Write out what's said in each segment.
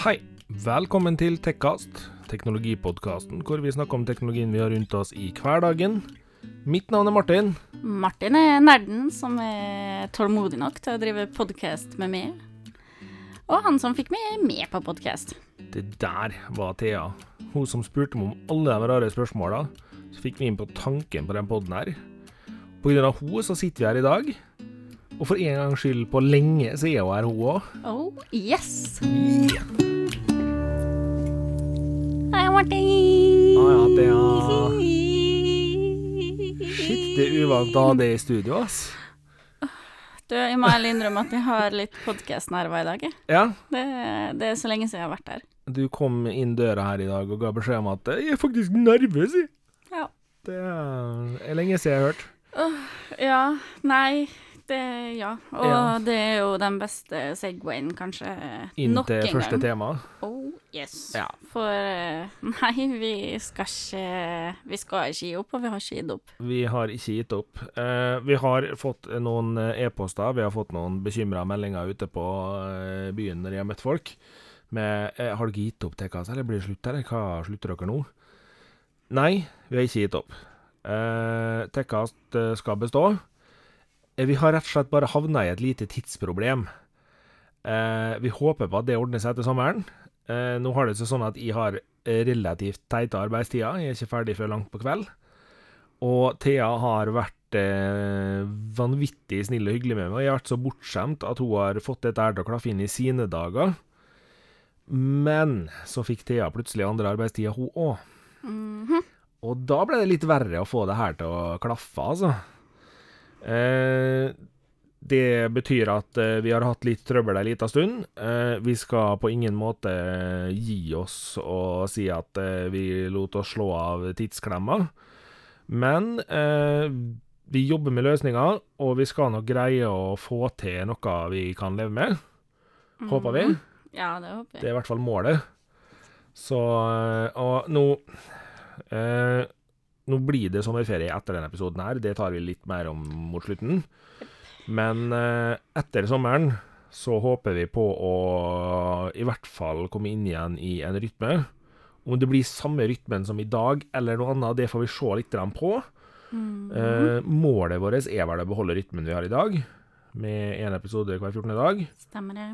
Hei, velkommen til Tekkast, teknologipodkasten hvor vi snakker om teknologien vi har rundt oss i hverdagen. Mitt navn er Martin. Martin er nerden som er tålmodig nok til å drive podkast med meg. Og han som fikk meg med på podkast. Det der var Thea. Hun som spurte meg om alle de rare spørsmåla. Så fikk vi inn på tanken på den poden her. På grunn av henne så sitter vi her i dag. Og for en gangs skyld på lenge så er hun her, hun òg. Oh, yes! Hei, Martin. Ah, ja, det er... Shit, det er uvant å ha det i studio, ass. Du, jeg må ærlig innrømme at jeg har litt podkastnerver i dag. Ja, Det, det er så lenge siden jeg har vært her. du kom inn døra her i dag og ga beskjed om at jeg er faktisk nervøs, jeg. Ja. Det er lenge siden jeg har hørt. Ja, nei, det Ja. Og Ja. det er jo den beste Segwayen, kanskje, Inn til første gang. tema. Oh, yes. Ja. For eh, nei, vi skal ikke Vi skal ikke gi opp, og vi har ikke gitt opp. Vi har ikke gitt opp. Eh, vi har fått noen eh, e-poster, vi har fått noen bekymra meldinger ute på eh, byen når jeg har møtt folk. Med eh, 'Har dere gitt opp Tekkas, eller blir det slutt, eller hva slutter dere nå?' Nei, vi har ikke gitt opp. Uh, Tekkast eh, skal bestå. Eh, vi har rett og slett bare havna i et lite tidsproblem. Eh, vi håper på at det ordner seg etter sommeren. Eh, nå har det seg sånn at jeg har relativt teite arbeidstider. Jeg er ikke ferdig før langt på kveld. Og Thea har vært vanvittig snill og hyggelig med meg. Jeg har vært så bortskjemt at hun har fått dette her til å klaffe inn i sine dager. Men så fikk Thea plutselig andre arbeidstider, hun òg. Mhm. Og da ble det litt verre å få det her til å klaffe, altså. Eh, det betyr at eh, vi har hatt litt trøbbel ei lita stund. Eh, vi skal på ingen måte gi oss og si at vi lot oss slå av tidsklemma. Men vi jobber med løsninger, og vi skal nok greie å få til noe vi kan leve med. Håper vi. Ja, det håper Det er i hvert fall målet. Så Og nå eh, Nå blir det sommerferie etter denne episoden her. Det tar vi litt mer om mot slutten. Men eh, etter sommeren så håper vi på å i hvert fall komme inn igjen i en rytme. Om det blir samme rytmen som i dag eller noe annet, det får vi se litt på. Mm. Eh, målet vårt er vel å beholde rytmen vi har i dag, med én episode hver 14. dag. Stemmer det.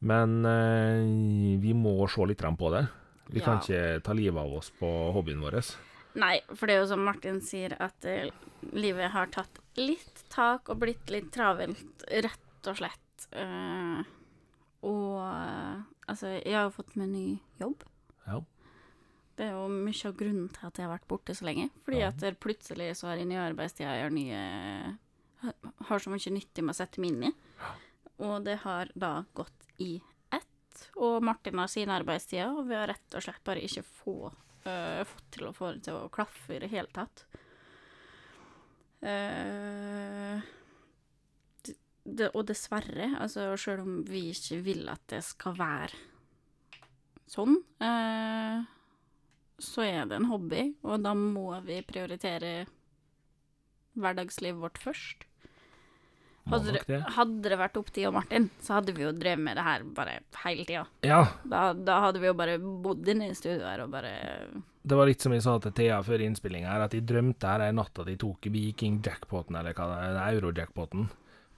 Men eh, vi må se litt på det. Vi kan ikke ta livet av oss på hobbyen vår. Nei, for det er jo som Martin sier, at eh, livet har tatt litt tak og blitt litt travelt, rett og slett. Eh, og eh, altså, jeg har jo fått meg ny jobb. Ja. Det er jo mye av grunnen til at jeg har vært borte så lenge. Fordi Ja. at der plutselig så har jeg nye arbeidstider, jeg har nye Har så mye nyttig med å sette meg inn i. Og det har da gått i ett. Og Martin har sine arbeidstider, og vi har rett og slett bare ikke få, øh, fått til å få det til å klaffe i det hele tatt. Uh, det, og dessverre, altså sjøl om vi ikke vil at det skal være sånn, uh, så er det en hobby, og da må vi prioritere hverdagslivet vårt først. Hadde det, hadde det vært opp til og Martin, så hadde vi jo drevet med det her bare hele tida. Ja, Da, da hadde vi jo bare bodd inne i studioet her og bare det var litt som jeg sa til Thea før innspillinga her, at jeg drømte her en natt at de tok Viking-jackpoten, eller hva det er, euro-jackpoten,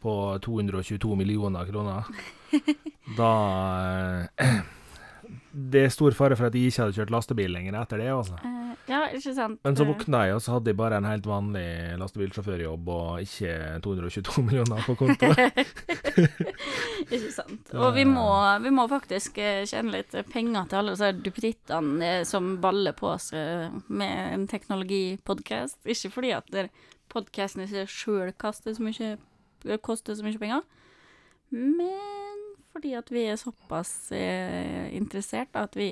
på 222 millioner kroner. Da eh, Det er stor fare for at jeg ikke hadde kjørt lastebil lenger etter det, altså. eh, Ja, ikke sant? Men så Eh, våkna jeg, og så hadde jeg bare en helt vanlig lastebilsjåførjobb og ikke 222 millioner på konto. Ikke sant. Og vi må, vi må faktisk eh, tjene litt penger til alle disse duppedittene som baller på oss med en teknologipodkast. Ikke fordi at podkasten i seg sjøl koster så mye penger, men fordi at vi er såpass eh, interessert at vi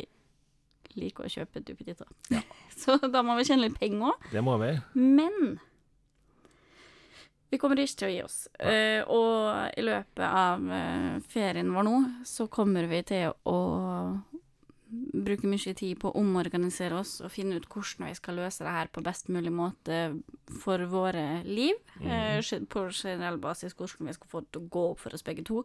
liker å kjøpe duppeditter. Så da må vi tjene litt penger òg. Det må vi. Men vi kommer ikke til å gi oss. Eh, og i løpet av eh, ferien vår nå, så kommer vi til å bruke mye tid på å omorganisere oss og finne ut hvordan vi skal løse det her på best mulig måte for våre liv. Eh, gen- på generell basis hvordan vi skal få det til å gå opp for oss begge to.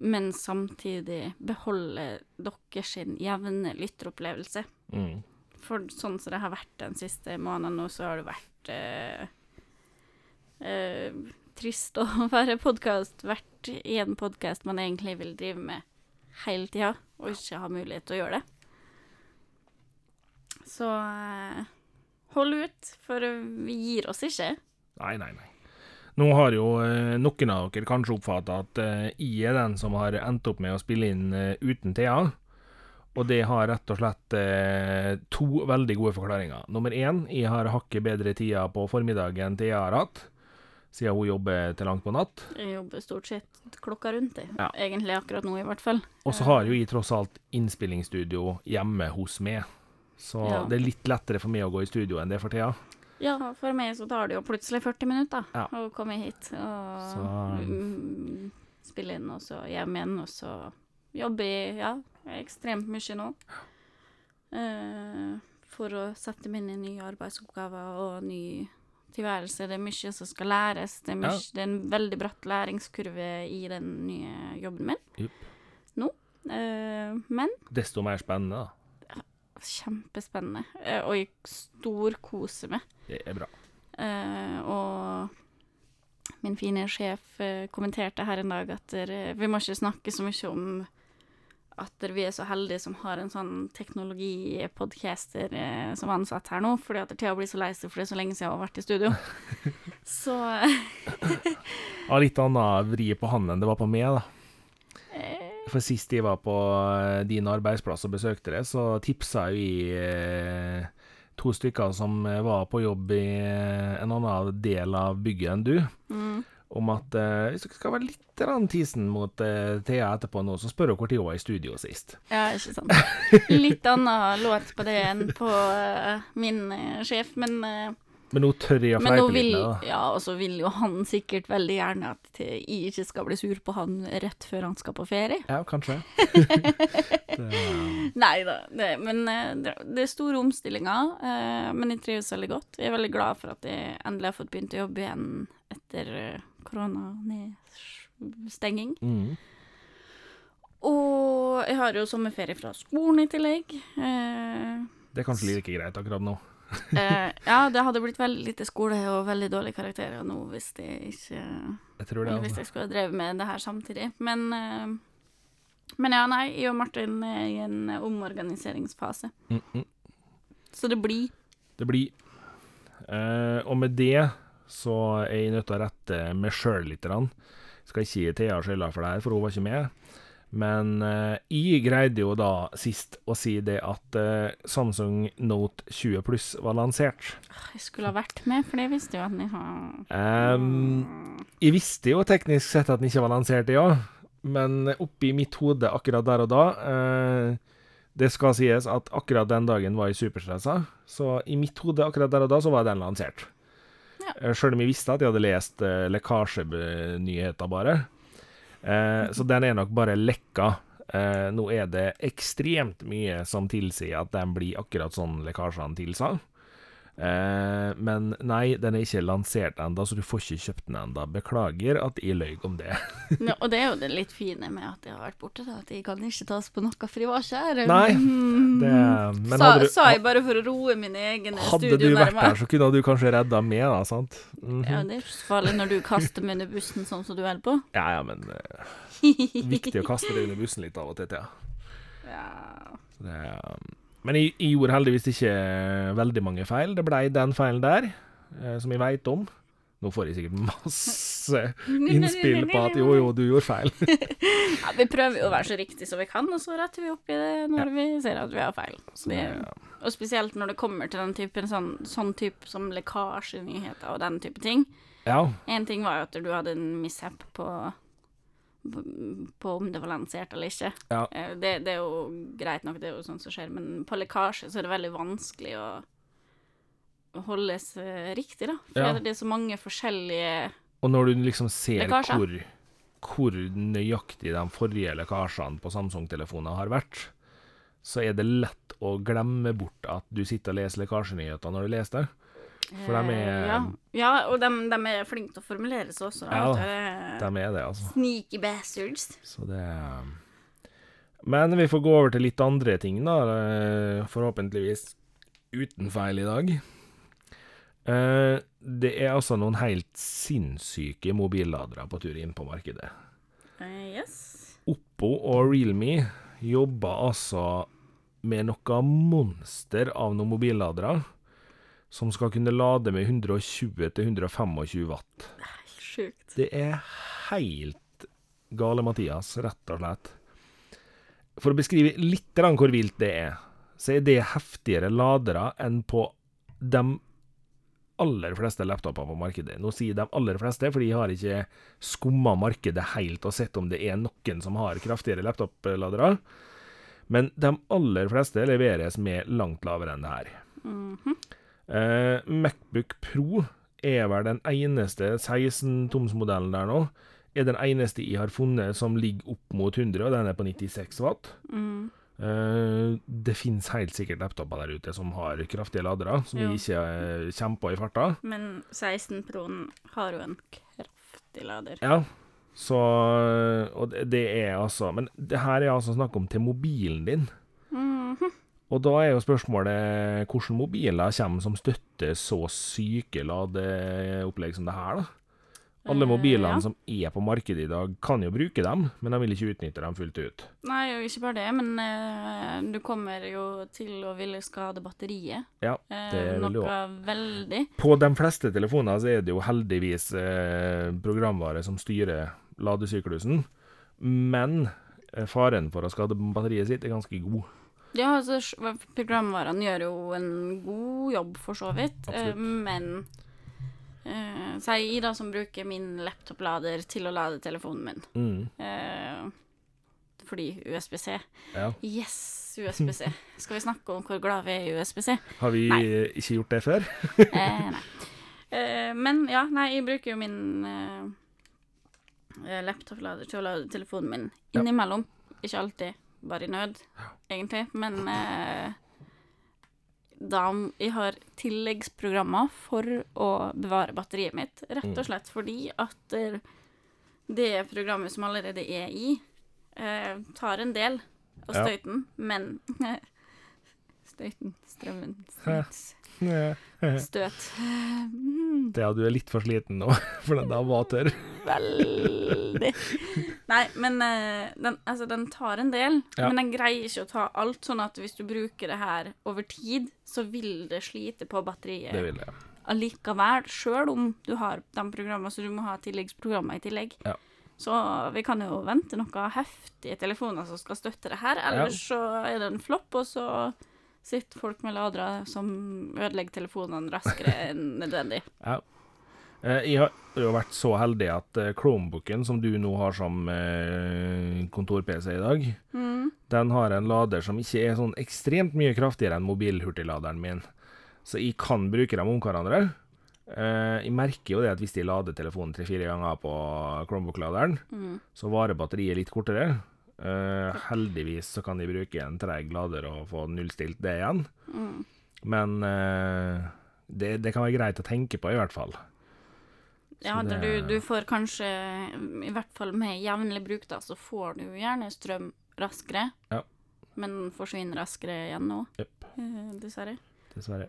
Men samtidig beholde deres jevne lytteropplevelse. Mm. For sånn som det har vært den siste måneden nå, så har det vært eh, eh, trist å være podkast, vært i en podkast man egentlig vil drive med hele tida, og ikke ha mulighet til å gjøre det. Så eh, hold ut, for vi gir oss ikke. Nei, nei, nei. Nå har jo eh, noen av dere kanskje oppfatta at eh, jeg er den som har endt opp med å spille inn eh, uten Thea. Og det har rett og slett eh, to veldig gode forklaringer. Nummer én, jeg har hakket bedre tida på formiddagen enn Thea har hatt, siden hun jobber til langt på natt. Jeg jobber stort sett klokka rundt, jeg. Ja. Egentlig akkurat nå, i hvert fall. Og så har jo jeg tross alt innspillingsstudio hjemme hos meg. Så Ja. det er litt lettere for meg å gå i studio enn det er for Thea. Ja, for meg så tar det jo plutselig 40 minutter Ja. å komme hit og Så- um, spille inn, og så hjem igjen, og så jobbe ja, ekstremt mye nå. Uh, for å sette meg inn i nye arbeidsoppgaver og ny tilværelse. Det er mye som skal læres. Det er, mye, Ja. det er en veldig bratt læringskurve i den nye jobben min yep. nå. Uh, men Desto mer spennende, da. Kjempespennende, eh, og jeg storkoser meg. Det er bra. Uh, og min fine sjef eh, kommenterte her en dag at vi må ikke snakke så mye om at vi er så heldige som har en sånn teknologipodcaster eh, som ansatt her nå, fordi at Thea blir så lei seg for det er så lenge siden hun har vært i studio. så Ha Ja, litt annen vri på han enn det var på meg, da. For sist jeg var på eh, din arbeidsplass og besøkte deg, så tipsa jeg eh, to stykker som eh, var på jobb i en annen del av bygget enn du, mm, om at hvis dere skal være litt tisen mot Thea etterpå nå, så spør hun når hun var i studio sist. Ja, ikke sant. Litt annen låt på det enn på min sjef, men Men nå tør å fleipe litt med det. ja, og så vil jo han sikkert veldig gjerne at jeg ikke skal bli sur på han rett før han skal på ferie. Ja, kanskje. det, Nei da, det, men eh, det, er store omstillinger. eh, men jeg trives veldig godt. Jeg er veldig glad for at jeg endelig har fått begynt å jobbe igjen etter eh, koronastenging. mm. Og jeg har jo sommerferie fra skolen i tillegg. Det er kanskje like greit akkurat nå. Eh, ja, det hadde blitt veldig lite skole og veldig dårlige karakterer nå hvis jeg ikke Jeg tror det. Hvis Altså. jeg skulle drevet med det her samtidig. Men, eh, men ja, nei, jeg og Martin er i en omorganiseringsfase. Mm, mm. Så det blir Det blir. Eh, og med det så er jeg nødt til å rette meg sjøl litt. Skal ikke gi Thea skylda for det her, for hun var ikke med. Men eh, jeg greide jo da sist å si det at eh, Samsung Note 20 Pluss var lansert. Jeg skulle ha vært med, for det visste jo at den har um, jeg visste jo teknisk sett at den ikke var lansert, ja. Men oppi mitt hode akkurat der og da eh, Det skal sies at akkurat den dagen var jeg superstressa, så i mitt hode akkurat der og da så var den lansert. Ja. Eh, Sjøl om jeg visste at jeg hadde lest eh, lekkasjenyheter, bare. Eh, så den er nok bare lekka. Eh, nå er det ekstremt mye som tilsier at den blir akkurat sånn lekkasjene tilsa. Eh, men nei, den er ikke lansert ennå, så du får ikke kjøpt den ennå. Beklager at jeg løy om det. Ja, og det er jo det litt fine med at jeg har vært borte, at jeg kan ikke tas på noe frivaskjær. Nei, Mm. Det, sa, du, sa jeg bare for å roe mine egne hadde du vært der, så kunne du kanskje redda meg, da, sant? Mhm. Ja, det er ikke så farlig når du kaster meg under bussen sånn som du holder på. ja, ja, men eh, viktig å kaste deg under bussen litt av og til, ja. Ja. Så det, men jeg, jeg gjorde heldigvis ikke veldig mange feil. Det blei den feilen der, eh, som jeg veit om. Nå får jeg sikkert masse innspill på at jo, jo, du gjorde feil. Ja, vi prøver jo å være så riktig som vi kan, og så retter vi opp i det når vi ser at vi har feil. Så Det, og spesielt når det kommer til den typen sånn, sånn type som lekkasjenyheter og den type ting. ja, Én ting var jo at du hadde en mishap på, på, om det var lansert eller ikke. Ja. Eh, Det, det er jo greit nok, det er jo sånt som skjer, men på lekkasje så er det veldig vanskelig å, holdes riktig, da. For Ja. det er så mange forskjellige Og når du liksom ser Lekkasjer. hvor, hvor nøyaktig de forrige lekkasjene på Samsung-telefoner har vært, så er det lett å glemme bort at du sitter og leser lekkasjenyheter når du leser det. For de er Eh, ja. ja, og de, de er flinke til å formulere seg også. Ja, er De er det, altså. Sneaky bastards. Så det Men vi får gå over til litt andre ting, da. eh, Forhåpentligvis uten feil i dag. Eh, Det er altså noen helt sinnssyke mobilladere på tur inn på markedet. Eh, yes. Oppo og Realme jobber altså med noe monster av noen mobilladere som skal kunne lade med 120-125 watt. Sjukt. Det er helt gale, Mathias, rett og slett. For å beskrive litt hvor vilt det er, så er det heftigere ladere enn på de aller fleste laptoper på markedet. Nå sier de aller fleste, for de har ikke skumma markedet helt og sett om det er noen som har kraftigere laptopladere. Men de aller fleste leveres med langt lavere enn det her. Eh, Macbook Pro er vel den eneste 16-tomsmodellen der nå. Er den eneste jeg har funnet som ligger opp mot 100, og den er på 96 watt. Mm. Eh, det finnes helt sikkert laptoper der ute som har kraftige ladere, som Jo. ikke uh, kommer på i farta. Men 16 Proen har jo en kraftig lader. Ja, så Og det, er altså Men det her er altså snakk om til mobilen din. Mhm. Og da er jo spørsmålet hvilke mobiler kommer som støtter så syke ladeopplegg som det her, da? Alle Eh, mobilene ja. som er på markedet i dag, kan jo bruke dem, men de vil ikke utnytte dem fullt ut. Nei, og ikke bare det, men eh, du kommer jo til å ville skade batteriet. Ja, Eh, det vil du òg. veldig. På de fleste telefoner så er det jo heldigvis eh, programvare som styrer ladesyklusen, men eh, faren for å skade batteriet sitt er ganske god. Ja, altså, programvarene gjør jo en god jobb, for så vidt, eh, men eh, Si Ida som bruker min laptoplader til å lade telefonen min. Mm, Eh, fordi USB-C. ja. Yes, USB-C. Skal vi snakke om hvor glad vi er i USB-C? Har vi Nei. ikke gjort det før? Eh, nei. Eh, men ja, nei, jeg bruker jo min eh, laptoplader til å lade telefonen min Ja. innimellom. Ikke alltid, bare i nød, egentlig. Men eh, da jeg har tilleggsprogrammer for å bevare batteriet mitt, rett Mm. og slett fordi at eh, det programmet som allerede er i, eh, tar en del av Ja. støyten, men Støyten, strømmen, Hæ. støt. Mm, Det at du er litt for sliten nå, for den der var tørr. Veldig. Nei, men eh, den, altså, den tar en del, Ja. men den greier ikke å ta alt. Sånn at hvis du bruker det her over tid, så vil det slite på batteriet Det vil det. allikevel, sjøl om du har de programmene, så du må ha tilleggsprogrammer i tillegg. Ja. Så vi kan jo vente noen heftige telefoner som skal støtte det her, ellers så er det en flopp, og så sitter folk med ladere som ødelegger telefonene raskere enn nødvendig. Ja. Eh, Jeg har jo vært så heldig at eh, Chromebooken, som du nå har som eh, kontor-PC i dag, Mm. den har en lader som ikke er sånn ekstremt mye kraftigere enn mobilhurtigladeren min. Så jeg kan bruke dem om hverandre. Jeg merker jo det at hvis jeg lader telefonen tre-fire ganger på Chromebook-laderen, Mm. så varer batteriet litt kortere. Eh, heldigvis så kan de bruke en treg lader og få nullstilt det igjen. Mm. Men uh, det, det kan være greit å tenke på, i hvert fall. Ja, Så det- du, du får kanskje, i hvert fall med jevnlig bruk, da, så får du gjerne strøm raskere. Ja. Men forsvinner raskere igjen nå, yep. uh, dessverre. dessverre.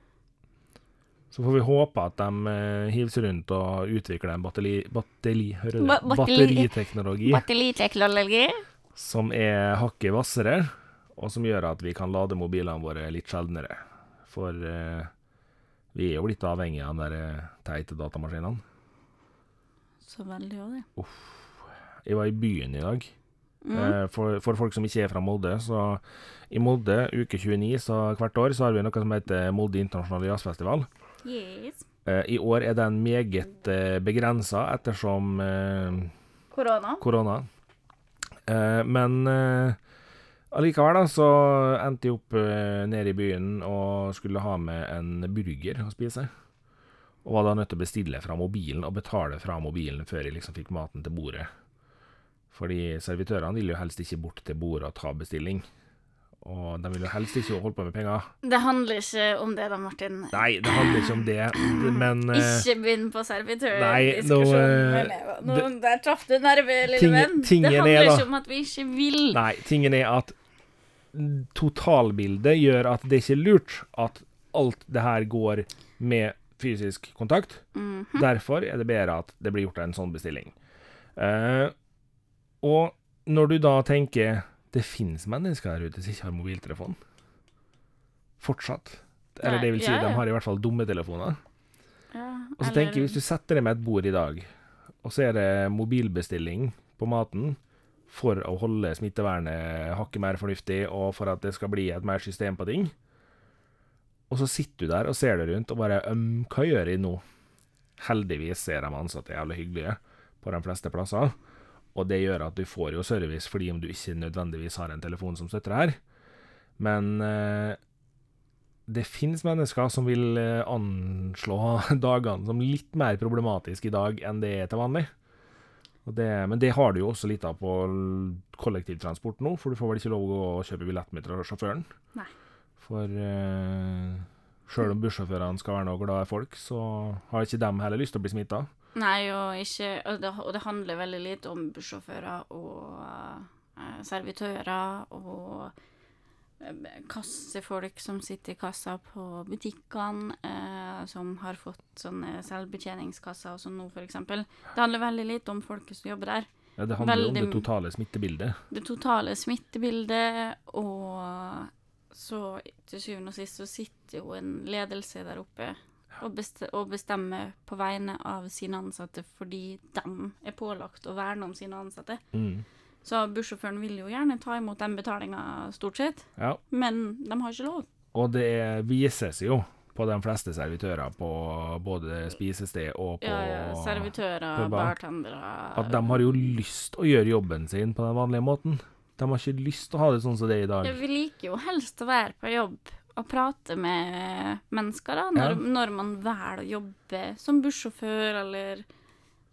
Så får vi håpe at de eh, hiver seg rundt og utvikler en batteri, batteri? Ba- batteri- batteriteknologi Batteriteknologi. Som er hakket hvassere, og som gjør at vi kan lade mobilene våre litt sjeldnere. For eh, vi er jo blitt avhengige av de eh, teite datamaskinene. Så veldig òg, det. Jeg var i byen i dag. Mm. Eh, For, for folk som ikke er fra Molde, så i Molde, uke 29 så hvert år, så har vi noe som heter Molde internasjonale jazzfestival. Yes. Eh, I år er den meget begrensa ettersom eh, Korona. korona. Eh, men eh, allikevel da, så endte jeg opp eh, nede i byen og skulle ha med en burger å spise. Og var da nødt til å bestille fra mobilen og betale fra mobilen før jeg liksom fikk maten til bordet. Fordi servitørene vil jo helst ikke bort til bordet og ta bestilling. Og de vil jo helst ikke holde på med penger. Det handler ikke om det da, Martin. Nei, det handler ikke om det, men eh, Ikke begynn på servitørdiskusjonen nå, med eh, der traff du nerve, lille Ting- venn. Det er handler da- ikke om at vi ikke vil. Nei, tingen er at totalbildet gjør at det ikke er lurt at alt det her går med fysisk kontakt. Mhm. Derfor er det bedre at det blir gjort en sånn bestilling. Uh, og når du da tenker det finnes mennesker der ute som ikke har mobiltelefon Fortsatt. Eller det vil si, ja, ja. de har i hvert fall dumme telefoner. Ja, Og så eller- tenker jeg, hvis du setter deg med et bord i dag, og så er det mobilbestilling på maten for å holde smittevernet hakket mer fornuftig, og for at det skal bli et mer system på ting, og så sitter du der og ser deg rundt og bare um, Hva gjør jeg nå? Heldigvis er de ansatte jævlig hyggelige på de fleste plasser, og det gjør at du får jo service fordi om du ikke nødvendigvis har en telefon som støtter det her. Men eh, det finnes mennesker som vil eh, anslå dagene som litt mer problematiske i dag enn det er til vanlig. Og det, men det har du jo også litt av på kollektivtransport nå, for du får vel ikke lov å kjøpe billett med sjåføren. Nei. For eh, sjøl om bussjåførene skal være noe glade folk, så har ikke de heller lyst til å bli smitta. Nei, og, ikke, og, det, og det handler veldig lite om bussjåfører og uh, servitører og eh, kassefolk som sitter i kassa på butikkene, eh, som har fått sånne selvbetjeningskasser og sånn nå, f.eks. Det handler veldig lite om folket som jobber der. Ja, det handler jo om det totale smittebildet. Det totale smittebildet, og så til syvende og sist så sitter jo en ledelse der oppe og, bestemme og bestemmer på vegne av sine ansatte fordi de er pålagt å verne om sine ansatte. Mm. Så bussjåføren vil jo gjerne ta imot den betalinga stort sett, Ja. men de har ikke lov. Og det vises jo på de fleste servitører på både spisested og på Ja, ja, servitører, puber. bartendere At de har jo lyst å gjøre jobben sin på den vanlige måten. De har ikke lyst til å ha det sånn som det er i dag. Vi liker jo helst å være på jobb og prate med mennesker, da, når, Ja. når man velger å jobbe som bussjåfør eller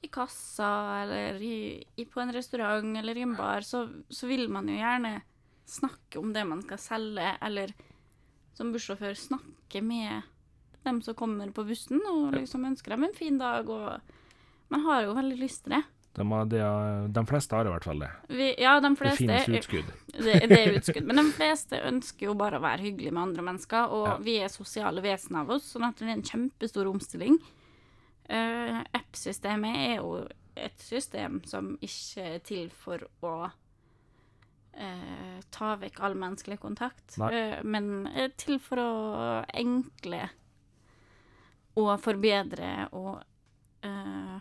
i kassa eller i, i, på en restaurant eller i en bar, så, så vil man jo gjerne snakke om det man skal selge, eller som bussjåfør snakke med dem som kommer på bussen, og liksom ønsker dem en fin dag, og man har jo veldig lyst til det. De, har, de, har, de fleste har i hvert fall det. Vi, ja, de fleste, Det finnes utskudd. det, det er utskudd. Men de fleste ønsker jo bare å være hyggelige med andre mennesker, og Ja. vi er sosiale vesen av oss, sånn at det er en kjempestor omstilling. Uh, App-systemet er jo et system som ikke er til for å uh, ta vekk all menneskelig kontakt, eh, men er til for å enkle og forbedre og eh,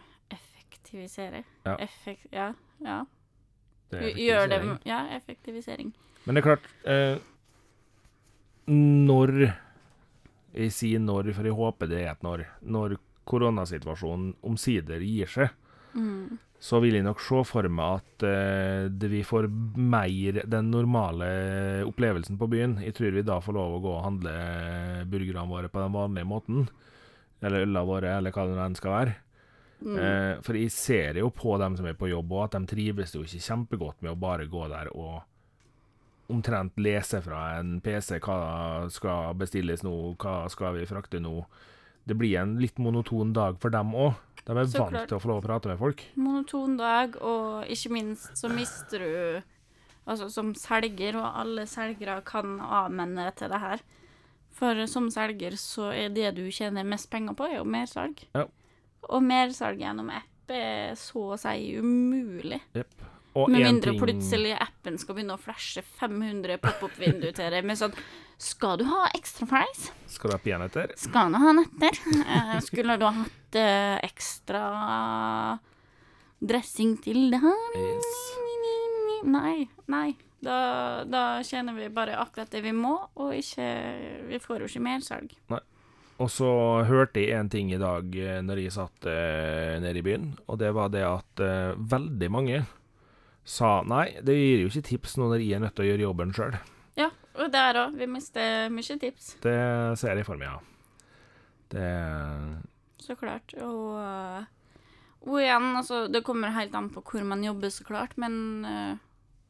effektivisere. Ja. Effekt, ja, ja. Det Gjør det. Ja, effektivisering. Men det er klart eh, Når Jeg sier når, for jeg håper det er et når. Når koronasituasjonen omsider gir seg, Mm. så vil jeg nok se for meg at eh, det vi får mer den normale opplevelsen på byen. Jeg tror vi da får lov å gå og handle burgerne våre på den vanlige måten. Eller ølene våre, eller hva det enn skal være. Mm. Eh, for jeg ser jo på dem som er på jobb, og at de trives jo ikke kjempegodt med å bare gå der og omtrent lese fra en PC hva skal bestilles nå, hva skal vi frakte nå. Det blir en litt monoton dag for dem òg. De er Så vant klart. til å få lov å prate med folk. Monoton dag, og ikke minst så mister du Altså som selger, og alle selgere kan avmenne til det her. For som selger så er det du tjener mest penger på, er jo mer salg. Ja. Og mersalg gjennom app er så å si umulig. Og Med mindre ting- plutselig appen skal begynne å flashe 500 pop-opp-vinduer til deg med sånn Skal du ha ekstra fries? Skal du ha peanøtter? Skal du ha nøtter? Eh, skulle du ha hatt eh, ekstra dressing til det her? Yes. Nei, nei. Da, da tjener vi bare akkurat det vi må, og ikke Vi får jo ikke mersalg. Og så hørte jeg en ting i dag eh, når jeg satt eh, nede i byen, og det var det at eh, veldig mange sa nei, det gir jo ikke tips nå når jeg er nødt til å gjøre jobben sjøl. Ja, og der òg. Vi mister mye tips. Det ser jeg for meg, ja. Det Så klart. Og, øh, og igjen, altså Det kommer helt an på hvor man jobber, så klart, men uh,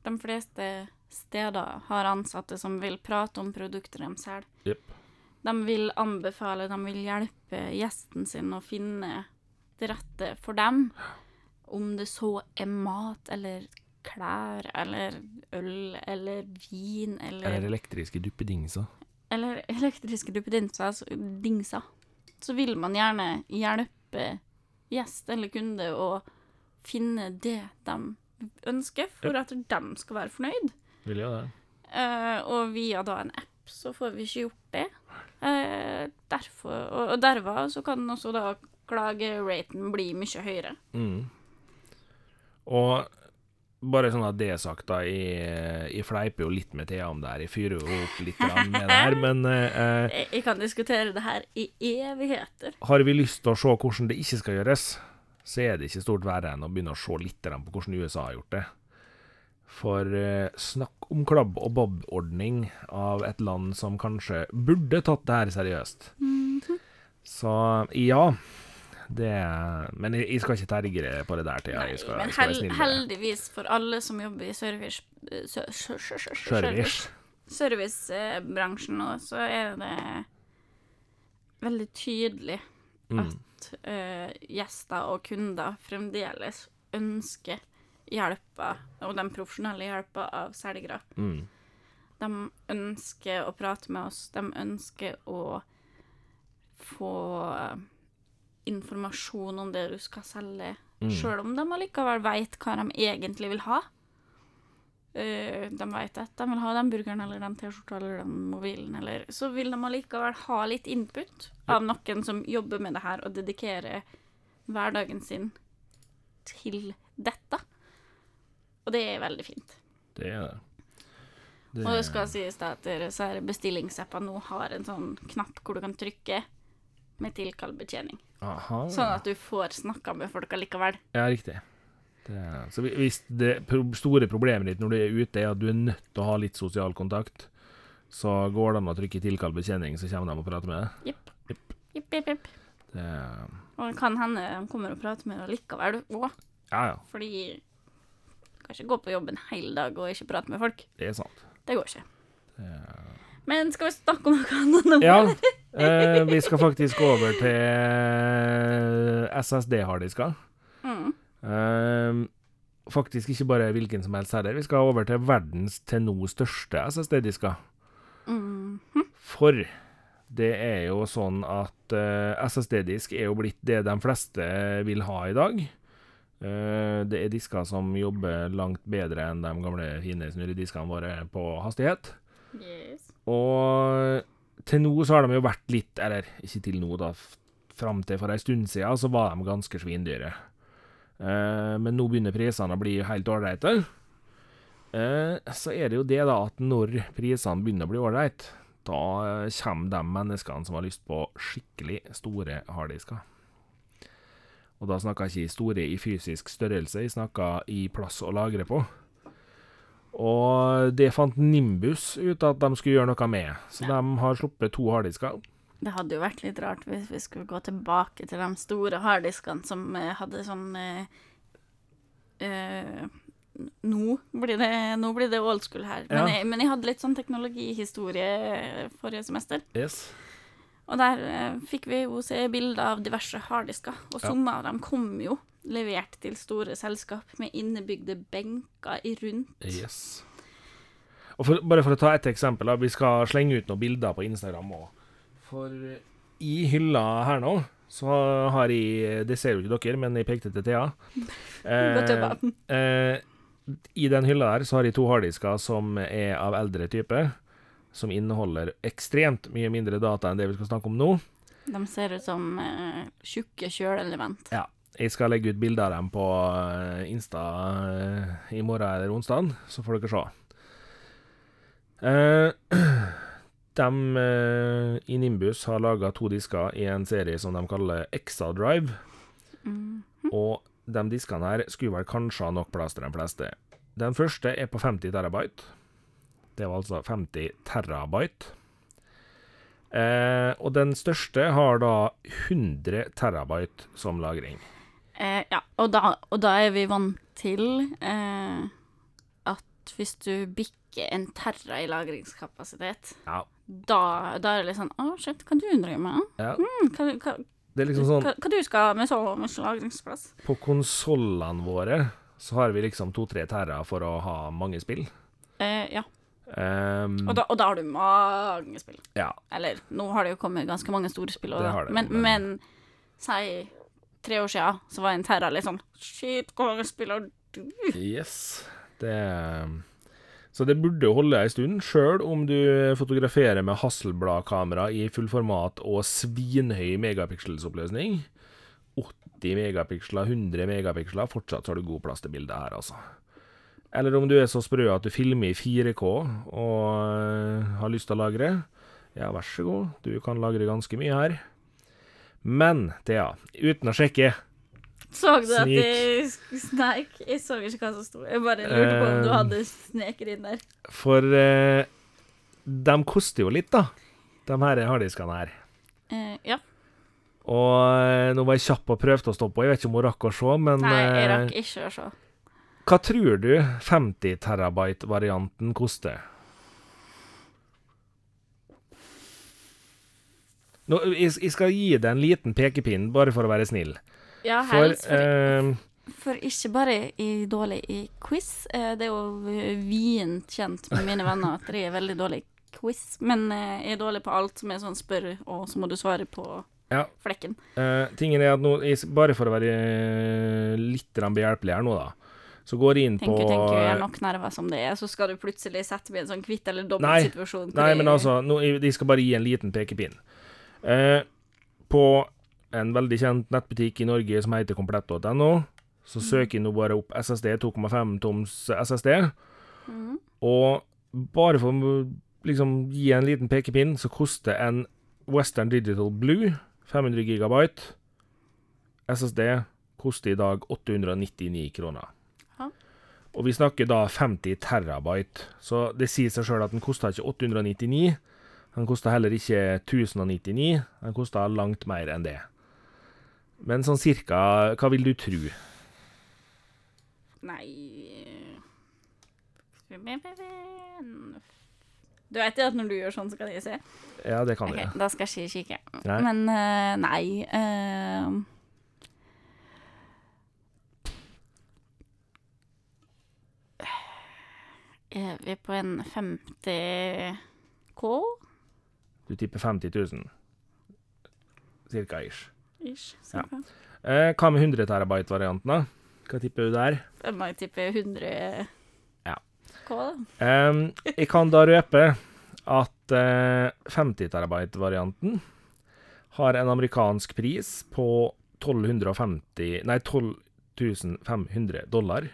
de fleste steder har ansatte som vil prate om produkter de selger. Jepp. De vil anbefale, de vil hjelpe gjesten sin å finne det rette for dem. Om det så er mat eller klær eller øl eller vin eller Eller elektriske duppedingser. eller elektriske duppedingser, så, dingser, så vil man gjerne hjelpe gjest eller kunde å finne det de ønsker, for at de skal være fornøyd. Vil jo det. Uh, og via da en app så får vi ikke gjort det. Eh, derfor, og, og så kan også da klageraten bli mye høyere. Mm. Og bare sånn at det er sagt, da. Jeg, jeg fleiper jo litt med Thea om det her. Jeg fyrer jo opp litt med det her. Men eh, Jeg, jeg kan diskutere det her i evigheter. har vi lyst til å se hvordan det ikke skal gjøres, så er det ikke stort verre enn å begynne å se litt på hvordan USA har gjort det. For eh, snakk om klabb og bob-ordning av et land som kanskje burde tatt det her seriøst. Så ja. Det Men jeg, jeg skal ikke terge på det der. Nei, Jeg skal, men jeg skal være hel, snill heldigvis for alle som jobber i service sø- sø- sø- sø- Service. servicebransjen nå, så er det veldig tydelig Mm. at eh, gjester og kunder fremdeles ønsker hjelpa, og den profesjonelle hjelpa av selgere. Mm. De ønsker å prate med oss, de ønsker å få informasjon om det du skal selge, Mm. sjøl om de allikevel veit hva de egentlig vil ha. Uh, de veit at de vil ha den burgeren eller den T-skjorta eller den mobilen, eller Så vil de allikevel ha litt input av noen som jobber med det her og dedikerer hverdagen sin til dette. Og det er veldig fint. Det er det. det. Og det skal sies da at disse her bestillingsappene nå har en sånn knapp hvor du kan trykke med tilkallbetjening. Aha. Sånn at du får snakka med folk allikevel. Ja, riktig. Det, så hvis det store problemet ditt når du er ute, er at du er nødt til å ha litt sosial kontakt, så går det an å trykke 'tilkall betjening', så kommer de og prater med deg. Jepp. Jepp. Jepp, jepp, jepp. Det, Og det kan hende de kommer og prater med deg allikevel òg, ja, ja. fordi kan ikke gå på jobb en hel dag og ikke prate med folk. Det er sant. Det går ikke. Men skal vi snakke om noe annet nå? Ja, eh, vi skal faktisk over til SSD-harddisker. Mm. Eh, faktisk ikke bare hvilken som helst heller. Vi skal over til verdens til nå største SSD-disker. Mm. For det er jo sånn at eh, SSD-disk er jo blitt det de fleste vil ha i dag. Eh, det er disker som jobber langt bedre enn de gamle fine snurrediskene våre på hastighet. Yes. Og til nå så har de jo vært litt, eller ikke til nå, da, fram til for ei stund siden, så var de ganske svindyre. Eh, men nå begynner prisene å bli helt ålreite. Eh, så er det jo det, da, at når prisene begynner å bli ålreit, da kommer de menneskene som har lyst på skikkelig store harddisker. Og da snakka jeg ikke store i fysisk størrelse, jeg snakka i plass å lagre på. Og det fant Nimbus ut at de skulle gjøre noe med, så de har sluppet to harddisker. Det hadde jo vært litt rart hvis vi skulle gå tilbake til de store harddiskene som eh, hadde sånn eh, eh, nå, blir det, nå blir det old school her. Men, Ja. jeg, men jeg hadde litt sånn teknologihistorie forrige semester. Yes. Og der eh, fikk vi jo se bilder av diverse harddisker. Og Ja. av dem kom jo levert til store selskap med innebygde benker i rundt. Yes. Og for, bare for å ta et eksempel, da. Vi skal slenge ut noen bilder på Instagram òg. For eh, i hylla her nå, så har jeg Det ser jo ikke dere, men jeg pekte til Thea. Jobba. eh, I den hylla der så har jeg to harddisker som er av eldre type. Som inneholder ekstremt mye mindre data enn det vi skal snakke om nå. De ser ut som eh, tjukke kjølelement. Ja. Jeg skal legge ut bilder av dem på eh, Insta eh, i morgen eller onsdag, så får dere se. Eh, de eh, i Nimbus har laga to disker i en serie som de kaller Exadrive. Mm. Og de diskene her skulle vel kanskje ha nok plass til de fleste. Den første er på 50 terabyte. Det var altså 50 terabyte. Eh, og den største har da 100 terabyte som lagring. Eh, ja, og da, og da er vi vant til eh, at hvis du bikker en terra i lagringskapasitet, Ja. da, da er det litt sånn Å, shit, hva du driver med? ja. Mm, hva, hva, Det liksom sånn hva, hva du skal med så mye lagringsplass? På konsollene våre så har vi liksom to-tre terra for å ha mange spill. Eh, ja. Ehm, Og da, og da har du mange spill. ja. Eller, nå har det jo kommet ganske mange store spill, også, Det har det, men, men- si tre år siden, så var en Terra litt sånn Shit, hvor mange spill har du? Yes. Det Så det burde holde ei stund, sjøl om du fotograferer med Hasselblad-kamera i fullformat og svinhøy megapikselsoppløsning. 80 megapiksler, 100 megapiksler, fortsatt har du god plass til bildet her, altså. Eller om du er så sprø at du filmer i 4K og øh, har lyst til å lagre. Ja, vær så god, du kan lagre ganske mye her. Men, Thea, uten å sjekke Så du at de sneik? Jeg så ikke hva som sto. Jeg bare lurte på om du Eh, hadde sneker inn der. For uh, de koster jo litt, da, de her harddiskene her. Uh, ja. Og eh, nå var jeg kjapp og prøvde å stoppe, og jeg vet ikke om hun rakk å se, men Nei, jeg eh, rakk ikke å se. Hva tror du 50 terabyte-varianten koster? Nå, jeg, jeg skal gi deg en liten pekepinn, bare for å være snill. Ja, helst. For, uh, for ikke bare i dårlig i quiz. Eh, det er jo vient kjent med mine venner at de er veldig dårlig i quiz. Men eh, jeg er dårlig på alt som er sånn spør, og så må du svare på Ja. flekken. Uh, tingen er at nå, jeg, bare for å være litt behjelpelig her nå, da, så går de inn på Tenker, du, jeg er nok nerver som det er, så skal du plutselig sette meg i en sånn kvitt eller Nei. dobbelt situasjon. Nei, men altså, nå, de skal bare gi en liten pekepinn. Eh, på en veldig kjent nettbutikk i Norge som heter komplett.no, så søker jeg nå bare opp SSD, 2,5 toms SSD, mm. og bare for å liksom gi en liten pekepinn, så koster en Western Digital Blue 500 gigabyte SSD koster i dag 899 kroner. Og vi snakker da 50 terabyte, så det sier seg sjøl at den koster ikke 899. Den kosta heller ikke 1099, den kosta langt mer enn det. Men sånn cirka, hva vil du tro? Nei Du vet jo at når du gjør sånn, så kan jeg se. Ja, det kan du. Ok, da skal jeg ikke kikke. Nei. Men eh, nei eh, Er vi på en 50 K? Du tipper 50 000. Cirka ish. Ish, Ja. cirka. Eh, hva med 100 terabyte-varianten, da? Hva tipper du der? Jeg tippe 100 Ja. K, da. Eh, jeg kan da røpe at eh, 50 terabyte-varianten har en amerikansk pris på 1250 Nei, 12 500 dollar.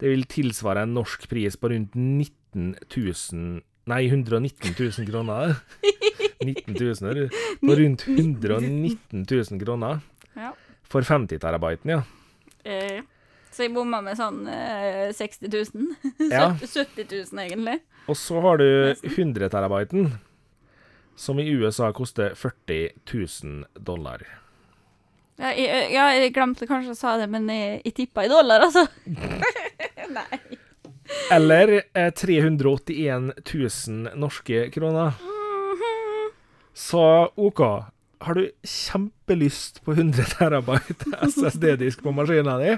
Det vil tilsvare en norsk pris på rundt 19 000 Nei, 119 000 kroner. 19 000, er? På rundt 119 000 kroner. Ja. For 50 terabyten, ja. Eh, så jeg bomma med sånn eh, 60 000. Ja. 70 000, egentlig. Og så har du 100 terabyten, som i USA koster 40 000 dollar. Ja, jeg, ja, jeg glemte kanskje å sa det, men jeg, jeg tippa i dollar, altså. Nei. Eller eh, 381 000 norske kroner. Mhm. Så OK, har du kjempelyst på 100 terabyte SSD-disk på maskina di,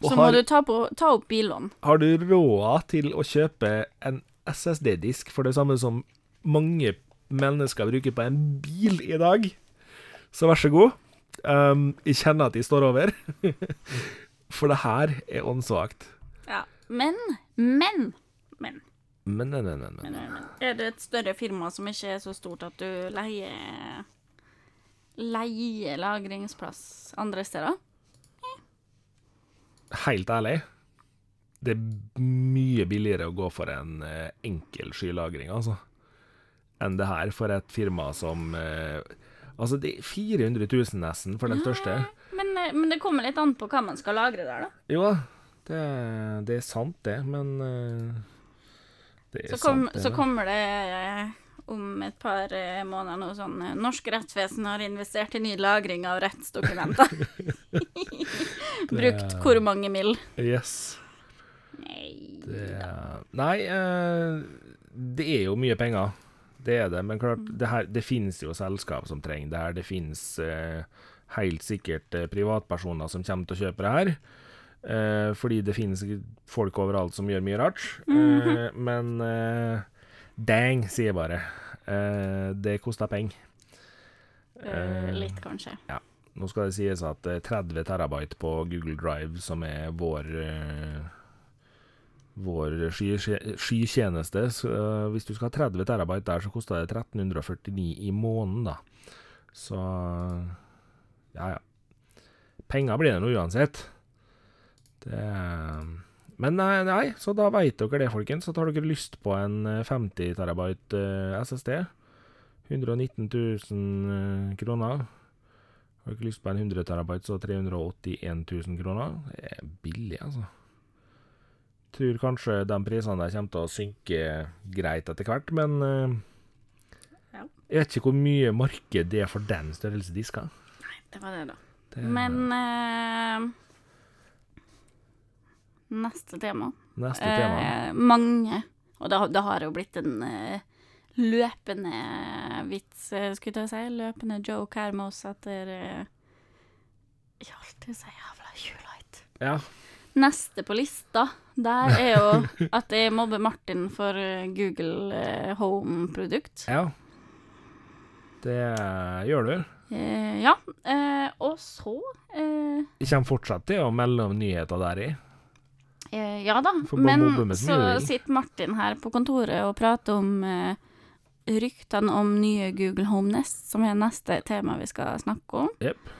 Så må har, du ta, på, ta opp billån. har du råd til å kjøpe en SSD-disk for det samme som mange mennesker bruker på en bil i dag, så vær så god. Um, jeg kjenner at de står over. For det her er åndssvakt. Men, men, men, Men, men, men, men, men, men. men Er det et større firma som ikke er så stort at du leier Leier lagringsplass andre steder? Helt ærlig, det er mye billigere å gå for en eh, enkel skylagring, altså, enn det her for et firma som eh, Altså, det er 400 000 nesten for den største. Men, eh, men det kommer litt an på hva man skal lagre der, da. Jo da, det, det er sant, det, men eh, Det er Så, kom, sant, det. så kommer det eh, om et par eh, måneder noe sånn Norsk rettsvesen har investert i ny lagring av rettsdokumenter. Brukt hvor mange mill. Yes. Nei Det, nei, det er jo mye penger. Det er det. Men klart, Mm. det, her, det finnes jo selskap som trenger det her. Det finnes helt sikkert privatpersoner som kommer til å kjøpe det her. Eh, fordi det finnes folk overalt som gjør mye rart. Eh, men eh, dang, sier jeg bare. Eh, det kosta penger. Eh, litt, kanskje. Nå skal det sies at eh, 30 terabyte på Google Drive, som er vår eh, vår sky- skystjeneste så, eh, Hvis du skal ha 30 terabyte der, så koster det 1349 i måneden, da. Så ja, ja. Penger blir det nå uansett. Det Men nei, nei, så da veit dere det, folkens. Så tar dere lyst på en eh, 50 terabyte eh, SSD. 119 000 eh, kroner. Har dere lyst på en 100 terabyte, så 381 000 kroner. Det er billig, altså. Tror kanskje de prisene der kommer til å synke greit etter hvert, men uh, Ja. jeg vet ikke hvor mye marked det er for den størrelse disker. Det var det, da. Det Men eh, Neste tema. neste tema. Eh, mange, og det, har- det har jo blitt en eh, løpende vits, eh, skulle jeg si. Løpende joke her med oss etter uh, Ikke alltid så jævla Julight. Ja. Neste på lista, der er jo at jeg mobber Martin for eh, Google eh, Home-produkt. ja. Det gjør du. Eh, ja. Eh, og så eh, Jeg kommer fortsatt til å melde om nyheter der i. Eh, ja da, men så sitter Martin her på kontoret og prater om eh, ryktene om nye Google Home Nest, som er neste tema vi skal snakke om. Yep.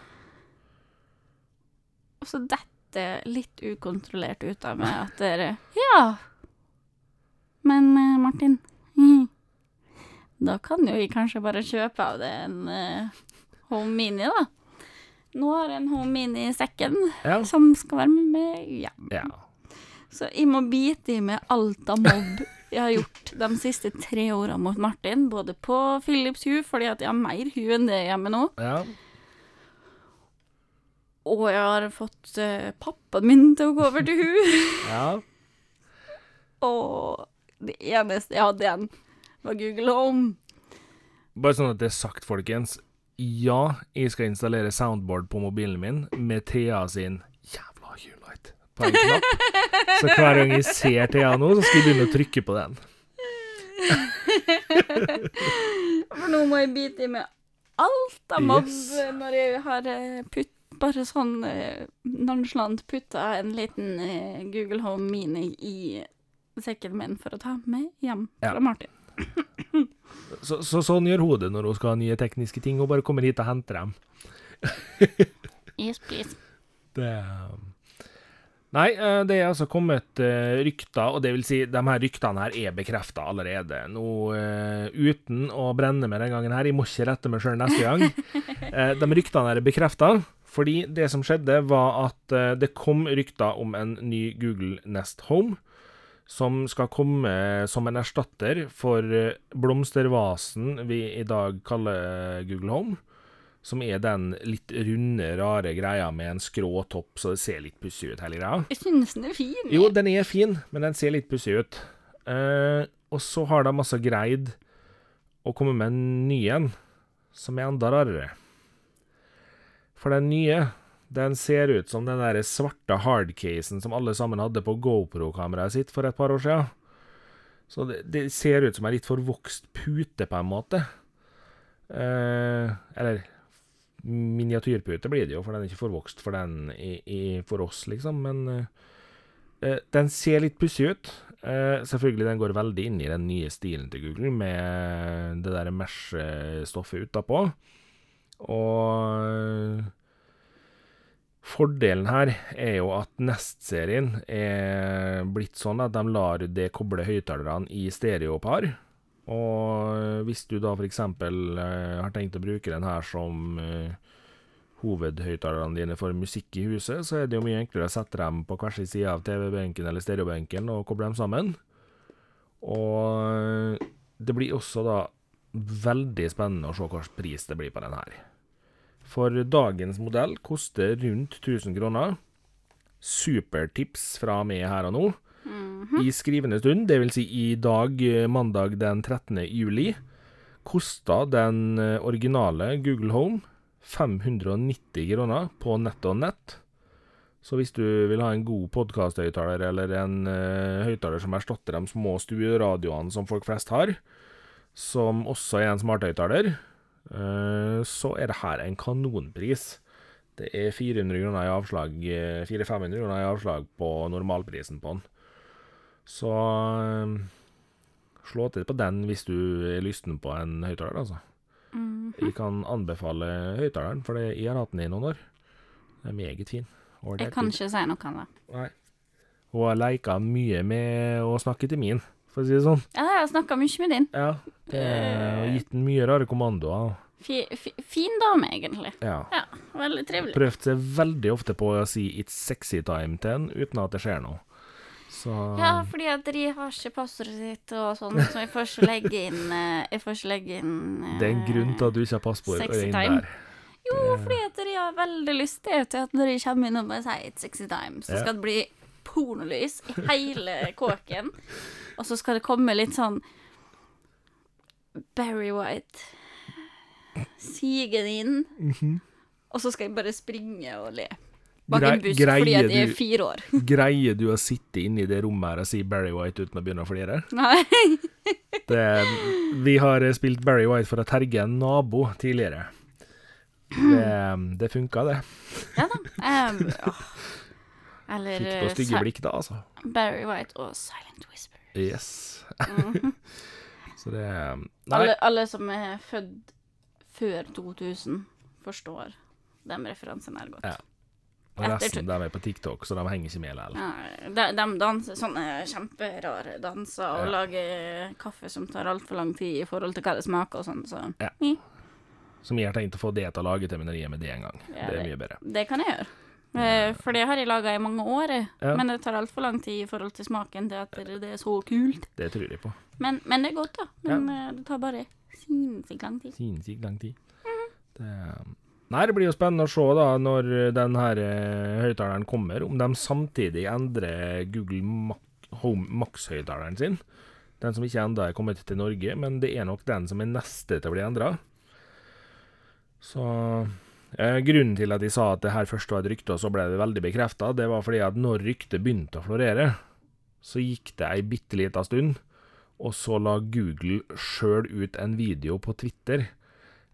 Og så detter litt ukontrollert ut av meg at dere Ja! Men eh, Martin mm, Da kan jo vi kanskje bare kjøpe av det en eh, Home Mini, da. Nå har jeg en Home Mini i sekken Ja. som skal være med hjem. ja. Så jeg må bite i meg alt av mobb jeg har gjort de siste tre åra mot Martin. Både på Philips hu, fordi at jeg har mer hu enn det hjemme nå. Ja. Og jeg har fått uh, pappaen min til å gå over til hu. ja. Og det eneste jeg hadde igjen, var Google Home. Bare sånn at det er sagt, folkens. Ja, jeg skal installere soundboard på mobilen min med Thea sin på en knapp. Så hver gang jeg ser Thea nå, så skal jeg begynne å trykke på den. For nå må jeg bite i meg alt av mobb Yes. når jeg har eh, putt, bare sånn uh, nonchalant putta en liten eh, Google Home Mini i sekken min for å ta med hjem Ja. Martin. Så, så sånn gjør hodet når hun skal ha nye tekniske ting. Hun bare kommer hit og henter dem. Yes, please. Det Nei, eh, det er altså kommet eh, rykter, og det vil si, de her ryktene her er bekrefta allerede. Nå, eh, uten å brenne med den gangen her, jeg må ikke rette meg sjøl neste gang. De ryktene her er bekrefta, fordi det som skjedde, var at det kom rykter om en ny Google Nest Home, som skal komme som en erstatter for blomstervasen vi i dag kaller Google Home som er den litt runde, rare greia med en skrå topp, så det ser litt pussig ut, hele greia. Jeg synes den er fin. Jo, den er fin, men den ser litt pussig ut. Eh, og så har de altså greid å komme med en ny en, som er enda rarere. For den nye, den ser ut som den der svarte hardcasen som alle sammen hadde på GoPro-kameraet sitt for et par år siden. Så det, det ser ut som en litt forvokst pute, på en måte. Eh, eller miniatyrpute blir det jo, for den er ikke forvokst for den i, i, for oss, liksom. Men eh, den ser litt pussig ut. Uh, selvfølgelig, den går veldig inn i den nye stilen til Google, med det der mesh-stoffet utapå. Og Fordelen her er jo at Nest-serien er blitt sånn at de lar det koble høyttalerne i stereopar. Og hvis du da f.eks. Uh, har tenkt å bruke den her som uh, hovedhøyttalerne dine for musikk i huset, så er det jo mye enklere å sette dem på hver sin side av TV-benken eller stereobenken og koble dem sammen. Og det blir også da veldig spennende å se slags pris det blir på den her. For dagens modell koster rundt 1000 kroner. Supertips fra meg her og nå. Mhm. i skrivende stund, dvs. Si i dag, eh, mandag den 13. juli, kosta den eh, originale Google Home 590 kroner på nett og nett. Så hvis du vil ha en god podkasthøyttaler, eller en uh, høyttaler som erstatter de små stueradioene som folk flest har, som også er en smarthøyttaler, uh, så er det her en kanonpris. Det er 400 kroner i avslag, eh, 400-500 kroner i avslag på normalprisen på den. Så eh, slå til på den hvis du er lysten på en høyttaler, altså. Mhm. Jeg kan anbefale høyttaleren, for jeg har hatt den i noen år. Den er meget fin. Ordentlig. Jeg kan ikke si noe om det. Nei. Hun har leika mye med å snakke til min, for å si det sånn. Ja, jeg har snakka mye med din. Ja, det har gitt den mye rare kommandoer. Fi, fi, fin dame, egentlig. Ja. Ja, veldig trivelig. Prøvd seg veldig ofte på å si 'it's sexy time' til en uten at det skjer noe. Så Ja, fordi at de har ikke passordet sitt og sånn, så jeg får ikke legge inn eh, Jeg får ikke legge inn eh, det er en grunn til at du ikke har Sexy inn der. Jo, fordi at de har veldig lyst til at når de kommer inn og bare sier 'it's sexy time', så skal det bli pornolys i hele kåken. Og så skal det komme litt sånn Barry White sigende inn. Mhm. Og så skal jeg bare springe og le. Bak en busk fordi at jeg er fire år. Greier du å sitte inne i det rommet her og si Barry White uten å begynne å flire? Nei. Det, vi har spilt Barry White for å terge en nabo tidligere. Det, det funka, det. Ja da. Um, åh. Eller Fikk på stygge blikk da, altså. Barry White og Silent Whisper. Yes. Mhm. Så det alle, alle som er født før 2000, forstår de referansene her godt. Ja. Og resten de er på TikTok, så de henger ikke med likevel. Ja, de, de danser sånne kjemperare danser og Ja. lager kaffe som tar altfor lang tid i forhold til hva det smaker og sånn, så Som jeg har tenkt å få det til å lage til er med det en gang. Ja, det er mye bedre. det kan jeg gjøre. Eh, For det har jeg laga i mange år. Ja. men det tar altfor lang tid i forhold til smaken til at det er så kult. Det tror jeg på. Men, men det er godt, da. Men eh, det tar bare sinnssykt lang tid. Sinnssykt lang tid. Mhm. Det, nei, det blir jo spennende å se da når den her eh, høyttaleren kommer, om de samtidig endrer Google Max-høyttaleren sin. Den som ikke enda er kommet til Norge, men det er nok den som er neste til å bli endra. Så eh, Grunnen til at de sa at det her først var et rykte, og så ble det veldig bekrefta, det var fordi at når ryktet begynte å florere, så gikk det ei bitte lita stund, og så la Google sjøl ut en video på Twitter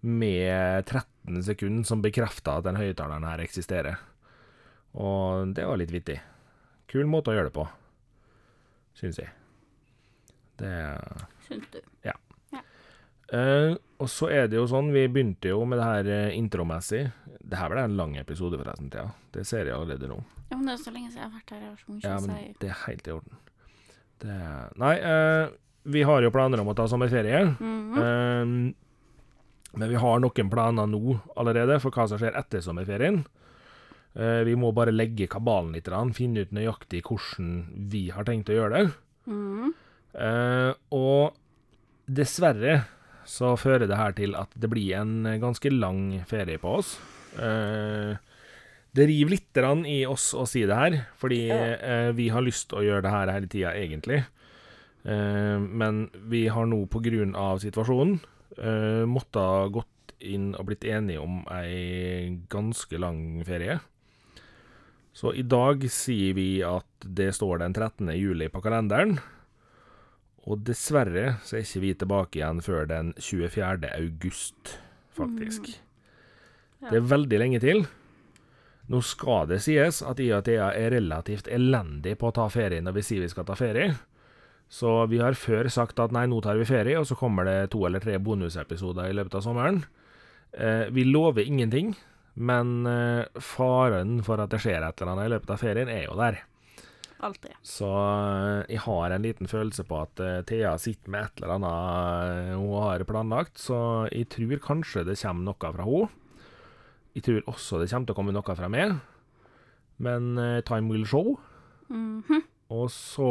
med 13 sekunder som bekrefta at den høyttaleren her eksisterer. Og det var litt vittig. Kul måte å gjøre det på, syns jeg. Det Syns du? Eh, og så er det jo sånn, vi begynte jo med det her eh, intromessig. Det her ble en lang episode, forresten, Thea. Det ser jeg allerede nå. Ja, men det er så lenge siden jeg har vært her. Jeg har så mye Ja, men det er helt i orden. Det Nei, uh, vi har jo planer om å ta sommerferie. Mhm. Eh, men vi har noen planer nå allerede for hva som skjer etter sommerferien. Eh, vi må bare legge kabalen litt, finne ut nøyaktig hvordan vi har tenkt å gjøre det. Mhm. Eh, og dessverre så fører det her til at det blir en ganske lang ferie på oss. Eh, det river litt i oss å si det her, fordi vi har lyst til å gjøre det her hele tida, egentlig. Men vi har nå, på grunn av situasjonen, uh, måtte ha gått inn og blitt enige om ei ganske lang ferie. Så i dag sier vi at det står den 13. juli på kalenderen. Og dessverre så er ikke vi tilbake igjen før den 24. august, faktisk. Ja. Det er veldig lenge til. Nå skal det sies at jeg og Thea er relativt elendig på å ta ferie når vi sier vi skal ta ferie. Så vi har før sagt at nei, nå tar vi ferie, og så kommer det to eller tre bonusepisoder i løpet av sommeren. Eh, vi lover ingenting, men eh, faren for at det skjer et eller annet i løpet av ferien, er jo der. Altid. Så eh, jeg har en liten følelse på at eh, Thea sitter med et eller annet eh, hun har planlagt, så jeg tror kanskje det kommer noe fra henne. Jeg tror også det kommer til å komme noe fra meg, men eh, time will show. Mhm. Og så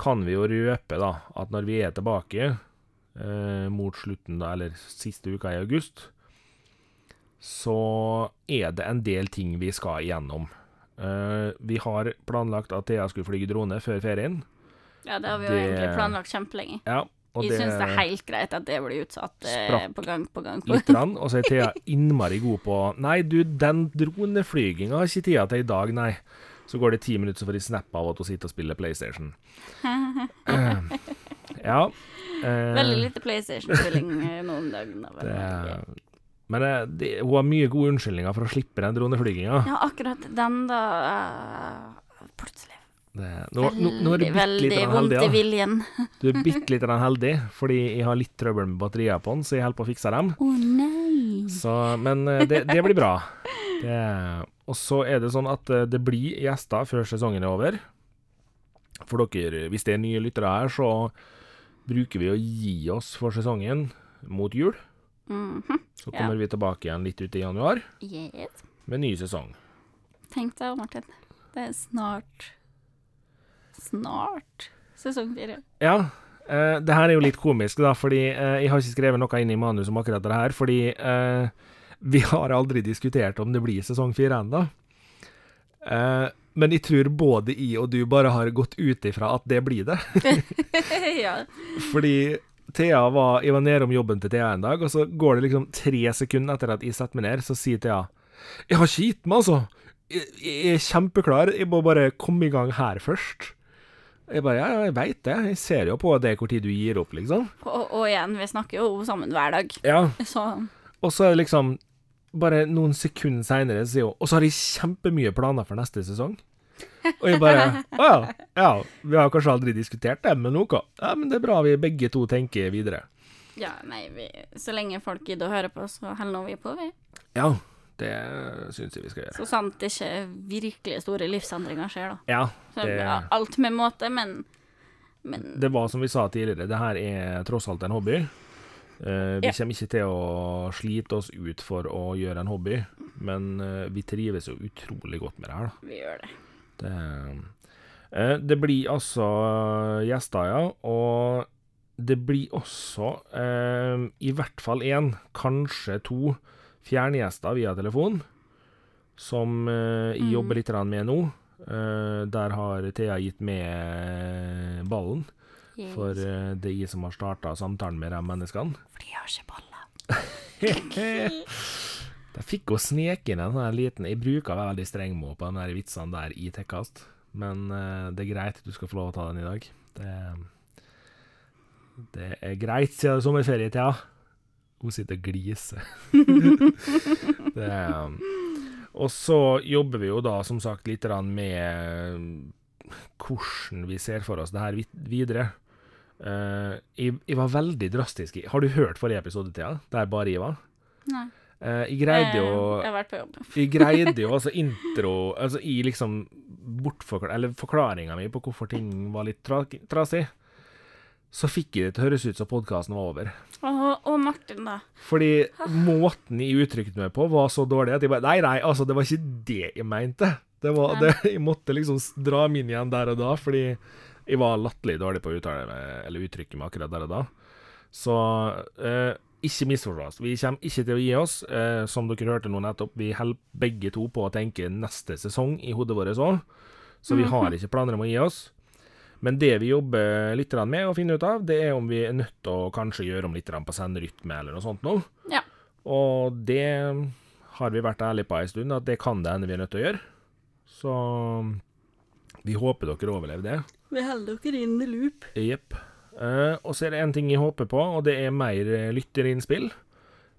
kan vi jo røpe da, at når vi er tilbake eh, mot slutten, da, eller siste uka i august, så er det en del ting vi skal igjennom. Eh, vi har planlagt at Thea skulle fly drone før ferien. Ja, det har vi jo egentlig planlagt kjempelenge. Ja, og Jeg syns det er helt greit at det blir utsatt eh, på gang på gang. På. litt, rann, og så er Thea innmari god på Nei, du, den droneflyginga har ikke tida til i dag, nei. Så går det ti minutter, så får de snap av at hun sitter og spiller PlayStation. Eh, ja. eh, Veldig lite PlayStation-spilling noen nå om dagen. da, vel. det, men eh, det, hun har mye gode unnskyldninger for å slippe den droneflyginga. Ja, akkurat den, da Uh, Plutselig. Det- Nå, nå, nå er du Veldig, bitte veldig vondt i viljen. Du er bitte litt heldig, fordi jeg har litt trøbbel med batterier på den, så jeg holder på å fikse dem. Å nei. Så, men eh, det, det blir bra. Det, og så er det sånn at eh, det blir gjester før sesongen er over. For dere, hvis det er nye lyttere her, så bruker vi å gi oss for sesongen mot jul. Mhm. Så kommer vi tilbake igjen litt ut i januar Yes. med ny sesong. Tenk deg, Martin. Det er snart Snart sesong fire. Ja, eh, det her er jo litt komisk, da, fordi eh, jeg har ikke skrevet noe inn i manus om akkurat det her, fordi eh, vi har aldri diskutert om det blir sesong fire ennå. Eh, men jeg tror både jeg og du bare har gått ut ifra at det blir det. ja. Fordi Thea var Jeg var nede om jobben til Thea en dag, og så går det liksom tre sekunder etter at jeg setter meg ned, så sier Thea Jeg har ikke gitt meg, altså. Jeg, jeg er kjempeklar. Jeg må bare komme i gang her først. Jeg bare Ja, jeg veit det. Jeg ser jo på det hvor tid du gir opp, liksom. Og, og igjen, vi snakker jo sammen hver dag. Ja. Så Og så er det liksom Bare noen sekunder seinere sier hun Og så har jeg kjempemye planer for neste sesong. Og jeg bare Å ja. Ja, vi har kanskje aldri diskutert det, men noe. Ja, men det er bra vi begge to tenker videre. ja, nei, vi, så lenge folk gidder å høre på, så holder vi på, vi. Ja, det syns jeg vi skal gjøre. Så sant ikke virkelig store livsendringer skjer, da. Ja, Så, det, ja, alt med måte, men Men det var som vi sa tidligere, det her er tross alt en hobby. Eh, vi kommer ikke til å slite oss ut for å gjøre en hobby, men eh, vi trives jo utrolig godt med det her, da. vi gjør det. Det, eh, det blir altså gjester, ja. Og det blir også eh, i hvert fall én, kanskje to, fjerngjester via telefon. Som eh, jeg Mm. jobber litt med nå. Eh, der har Thea gitt med ballen, Yes. for uh, det er jeg som har starta samtalen med de menneskene. For de har ikke baller. Jeg fikk jo sneke inn en sånn liten Jeg bruker å være veldig streng med på de vitsene der i Tekkast, men uh, det er greit. Du skal få lov å ta den i dag. Det, det er greit, siden det er sommerferie Thea. henne. Hun sitter og gliser. det, um, og så jobber vi jo da som sagt litt med hvordan vi ser for oss det her videre. Uh, jeg, jeg var veldig drastisk i Har du hørt forrige episode, Thea? Der bare jeg var? Nei. Uh, jeg greide jo Eh, Jeg har vært på jobb. Jeg greide jo altså intro Altså i liksom bortforklar... Eller forklaringa mi på hvorfor ting var litt tra trasig, så fikk jeg det til å høres ut som podkasten var over. Og, og Martin, da. Fordi måten jeg uttrykte meg på, var så dårlig at jeg bare Nei, nei, altså, det var ikke det jeg mente. Det var, det, jeg måtte liksom dra min igjen der og da, fordi jeg var latterlig dårlig på å uttale eller uttrykke meg akkurat der og da. Så eh, ikke misforstå oss. Vi kommer ikke til å gi oss. Eh, som dere hørte nå nettopp, vi holder begge to på å tenke neste sesong i hodet vårt òg, så vi har ikke planer om å gi oss. Men det vi jobber litt med å finne ut av, det er om vi er nødt til å kanskje gjøre om litt på senderytme eller noe sånt nå. Ja. Og det har vi vært ærlige på en stund, at det kan det hende vi er nødt til å gjøre. Så vi håper dere overlever det. Vi holder dere inn i loop. Jepp. Uh, og så er det en ting jeg håper på, og det er mer eh, lytterinnspill.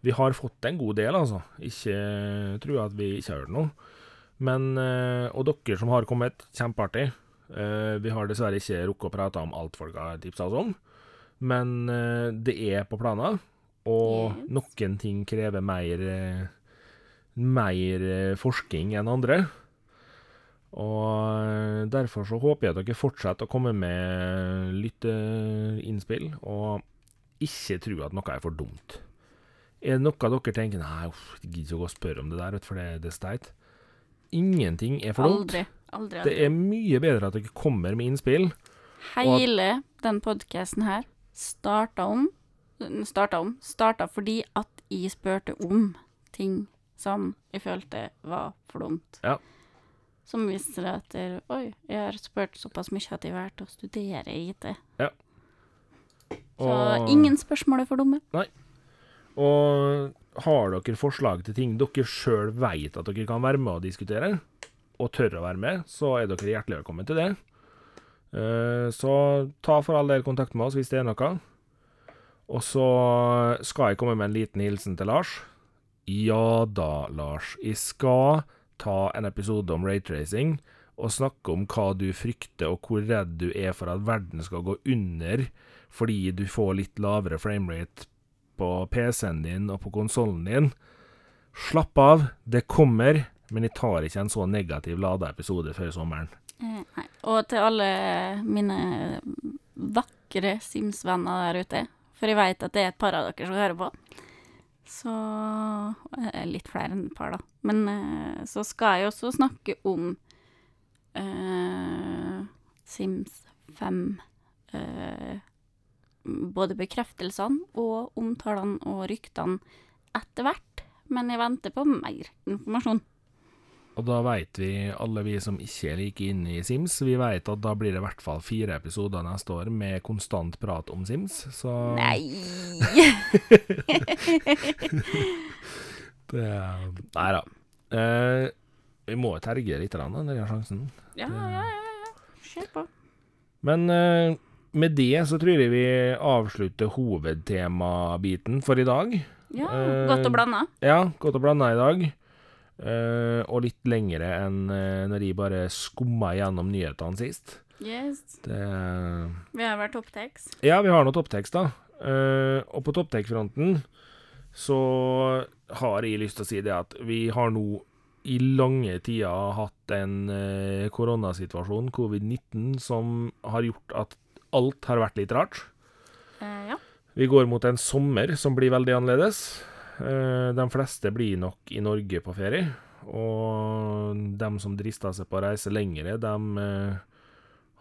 Vi har fått en god del, altså. Ikke tror at vi ikke har hørt noe. Men uh, Og dere som har kommet, kjempeartig. Uh, vi har dessverre ikke rukket å prate om alt folk har tipsa oss om. Men eh, det er på planer, og noen ting krever mer eh, mer eh, forskning enn andre. Og derfor så håper jeg at dere fortsetter å komme med lytteinnspill, og ikke tro at noe er for dumt. Er det noe dere tenker Nei, uff, jeg gidder ikke å spørre om det der, for det, det er steit. Ingenting er for dumt. Aldri. Aldri. Det er mye bedre at dere kommer med innspill. Hele den podkasten her starta om Starta om Starta fordi at jeg spurte om ting som jeg følte var for dumt. Ja. Som viste det etter Oi, jeg har spurt såpass mye at jeg har vært å studere IT. Så Og- ingen spørsmål er for dumme. Nei. Og har dere forslag til ting dere sjøl veit at dere kan være med og diskutere, og tør å være med, så er dere hjertelig velkommen til det. Eh, Så ta for all del kontakt med oss hvis det er noe. Og så skal jeg komme med en liten hilsen til Lars. Ja da, Lars. Jeg skal ta en episode om rate-racing og snakke om hva du frykter, og hvor redd du er for at verden skal gå under fordi du får litt lavere framerate på PC-en din og på konsollen din. Slapp av, det kommer, men jeg tar ikke en så negativ lada episode før sommeren. Eh, nei. Og til alle mine vakre Sims-venner der ute, for jeg veit at det er et par av dere som hører på. Så eh, Litt flere enn et par, da. Men eh, så skal jeg også snakke om uh, Sims 5. Uh, både bekreftelsene og omtalene og ryktene etter hvert. Men jeg venter på mer informasjon. Og da veit vi, alle vi som ikke er like inne i Sims, vi veit at da blir det i hvert fall fire episoder neste år med konstant prat om Sims, så Nei! det Nei da. Eh, vi må terge litt, da, vi har sjansen. Ja, ja, ja. ja. Kjør på. Men eh, med det så tror jeg vi avslutter hovedtemabiten for i dag. Ja, Eh, Godt å blande. Ja, godt å blande i dag. Eh, og litt lengre enn uh, når jeg bare skumma gjennom nyhetene sist. Yes. Det Vi har vært topptekst. Ja, vi har nå topptekst, da. Og på topptekstfronten så har jeg lyst til å si det at vi har nå i lange tider hatt en koronasituasjon, covid-19, som har gjort at alt har vært litt rart. Ja. Vi går mot en sommer som blir veldig annerledes. Eh, de fleste blir nok i Norge på ferie. Og de som drister seg på å reise lengre, dem eh,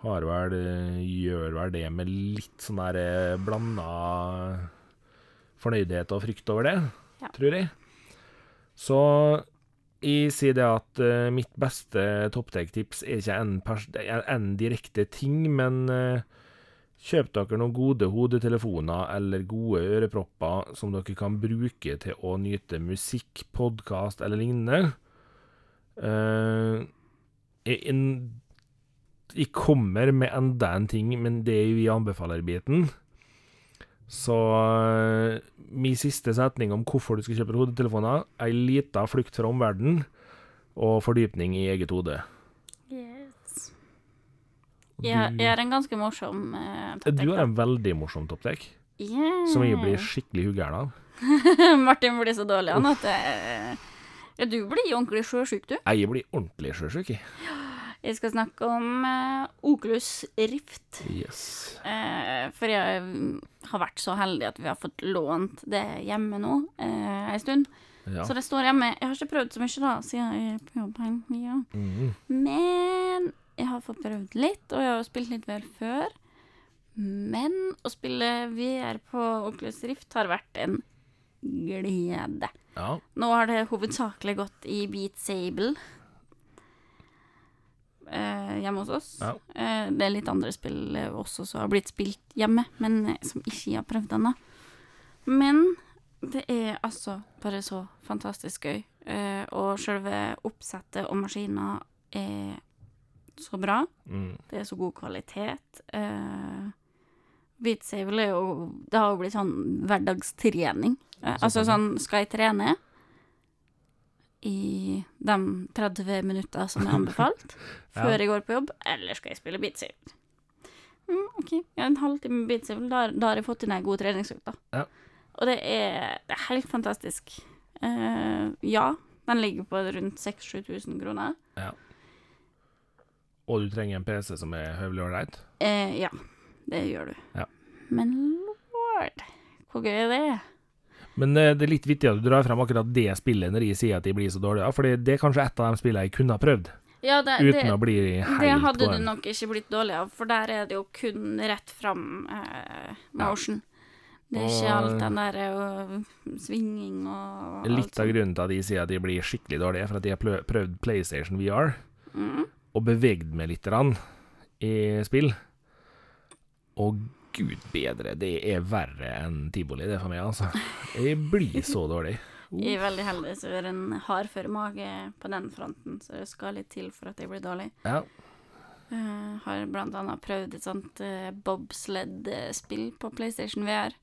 har vel, eh, gjør vel det med litt sånn der blanda fornøydhet og frykt over det, Ja. tror jeg. Så jeg sier det at uh, mitt beste topptek-tips er ikke en, direkte ting, men eh, Kjøp dere noen gode hodetelefoner eller gode ørepropper som dere kan bruke til å nyte musikk, podkast eller lignende. Uh, jeg, jeg kommer med enda en ting, men det er jo i anbefaler-biten. Så uh, min siste setning om hvorfor du skal kjøpe hodetelefoner, ei lita flukt fra omverdenen og fordypning i eget hode. Jeg, jeg er en ganske morsom uh, Du har en veldig morsom topptek. yeah. Som jeg blir skikkelig hugæren av. Martin blir så dårlig han at uh, Ja, du blir ordentlig sjøsjuk, du. Jeg blir ordentlig sjøsjuk, jeg. Jeg skal snakke om uh, Oculus Rift. Yes. Uh, for jeg mm, har vært så heldig at vi har fått lånt det hjemme nå uh, en stund. Ja. Så det står hjemme. Jeg har ikke prøvd så mye da, siden jeg er på jobb her. Ja. Mm. Men jeg har fått prøvd litt, og jeg har jo spilt litt VR før. Men å spille VR på Oculus Rift har vært en glede. ja. Nå har det hovedsakelig gått i Beat Sable eh, hjemme hos oss. Ja. Eh, det er litt andre spill eh, også som har blitt spilt hjemme, men eh, som ikke jeg har prøvd ennå. Men det er altså bare så fantastisk gøy. Eh, og selve oppsettet og maskina er så bra. Mm. Det er så god kvalitet. Uh, Beat er jo Det har jo blitt sånn hverdagstrening. Eh, altså sånn Skal jeg trene i de 30 minutter som er anbefalt Ja. før jeg går på jobb, eller skal jeg spille Beat Sable? Mm, OK, ja, en halvtime Beat beatsavel da, har- da har jeg fått inn ei god treningsøkt. Ja. Og det er, det er helt fantastisk. Eh, ja, den ligger på rundt 6000-7000 kroner. Og du trenger en PC som er høvelig ålreit. Eh, ja, det gjør du. Ja. Men lord, hvor gøy er det? Men eh, det er litt vittig at du drar frem akkurat det spillet når jeg sier at de blir så dårlige, for det er kanskje et av de spillene jeg kunne ha prøvd, Ja, det, uten det, å bli helt det hadde du nok ikke blitt dårlig av, for der er det jo kun rett fram eh, motion. Det er ikke alt den der og svinging og Litt av grunnen til at de sier at de blir skikkelig dårlige, for at de har prøvd PlayStation VR. Mm. Og bevegd meg litt i spill. Og gud bedre, det er verre enn tivoli, det for meg, altså. Jeg blir så dårlig. Jeg er veldig heldig, så jeg har en hardfør mage på den fronten, så det skal litt til for at jeg blir dårlig. Ja. Uh, har blant annet prøvd et sånt uh, bobsled-spill på PlayStation VR.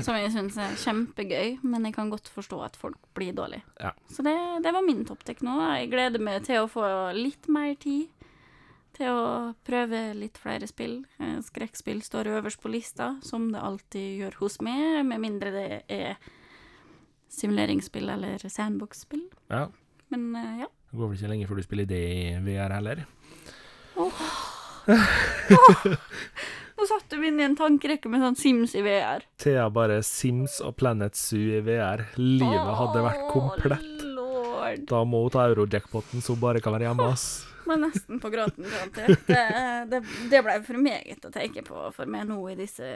Som jeg syns er kjempegøy, men jeg kan godt forstå at folk blir dårlig. Ja. Så det, det var min topptek nå. Jeg gleder meg til å få litt mer tid til å prøve litt flere spill. Eh, Skrekkspill står øverst på lista, som det alltid gjør hos meg, med mindre det er simuleringsspill eller sandbox-spill. ja. Men eh, ja. Det går vel ikke lenge før du spiller det i VR heller. Nå satte du inn i en tankerekke med sånn Sims i VR. Thea bare Sims og Planet Zoo i VR. Livet hadde vært komplett. Lord. Da må hun ta eurojackpoten, så hun bare kan være hjemme, ass. Men nesten på gråten, garantert. Det, det, det ble for meget å tenke på for meg nå i disse,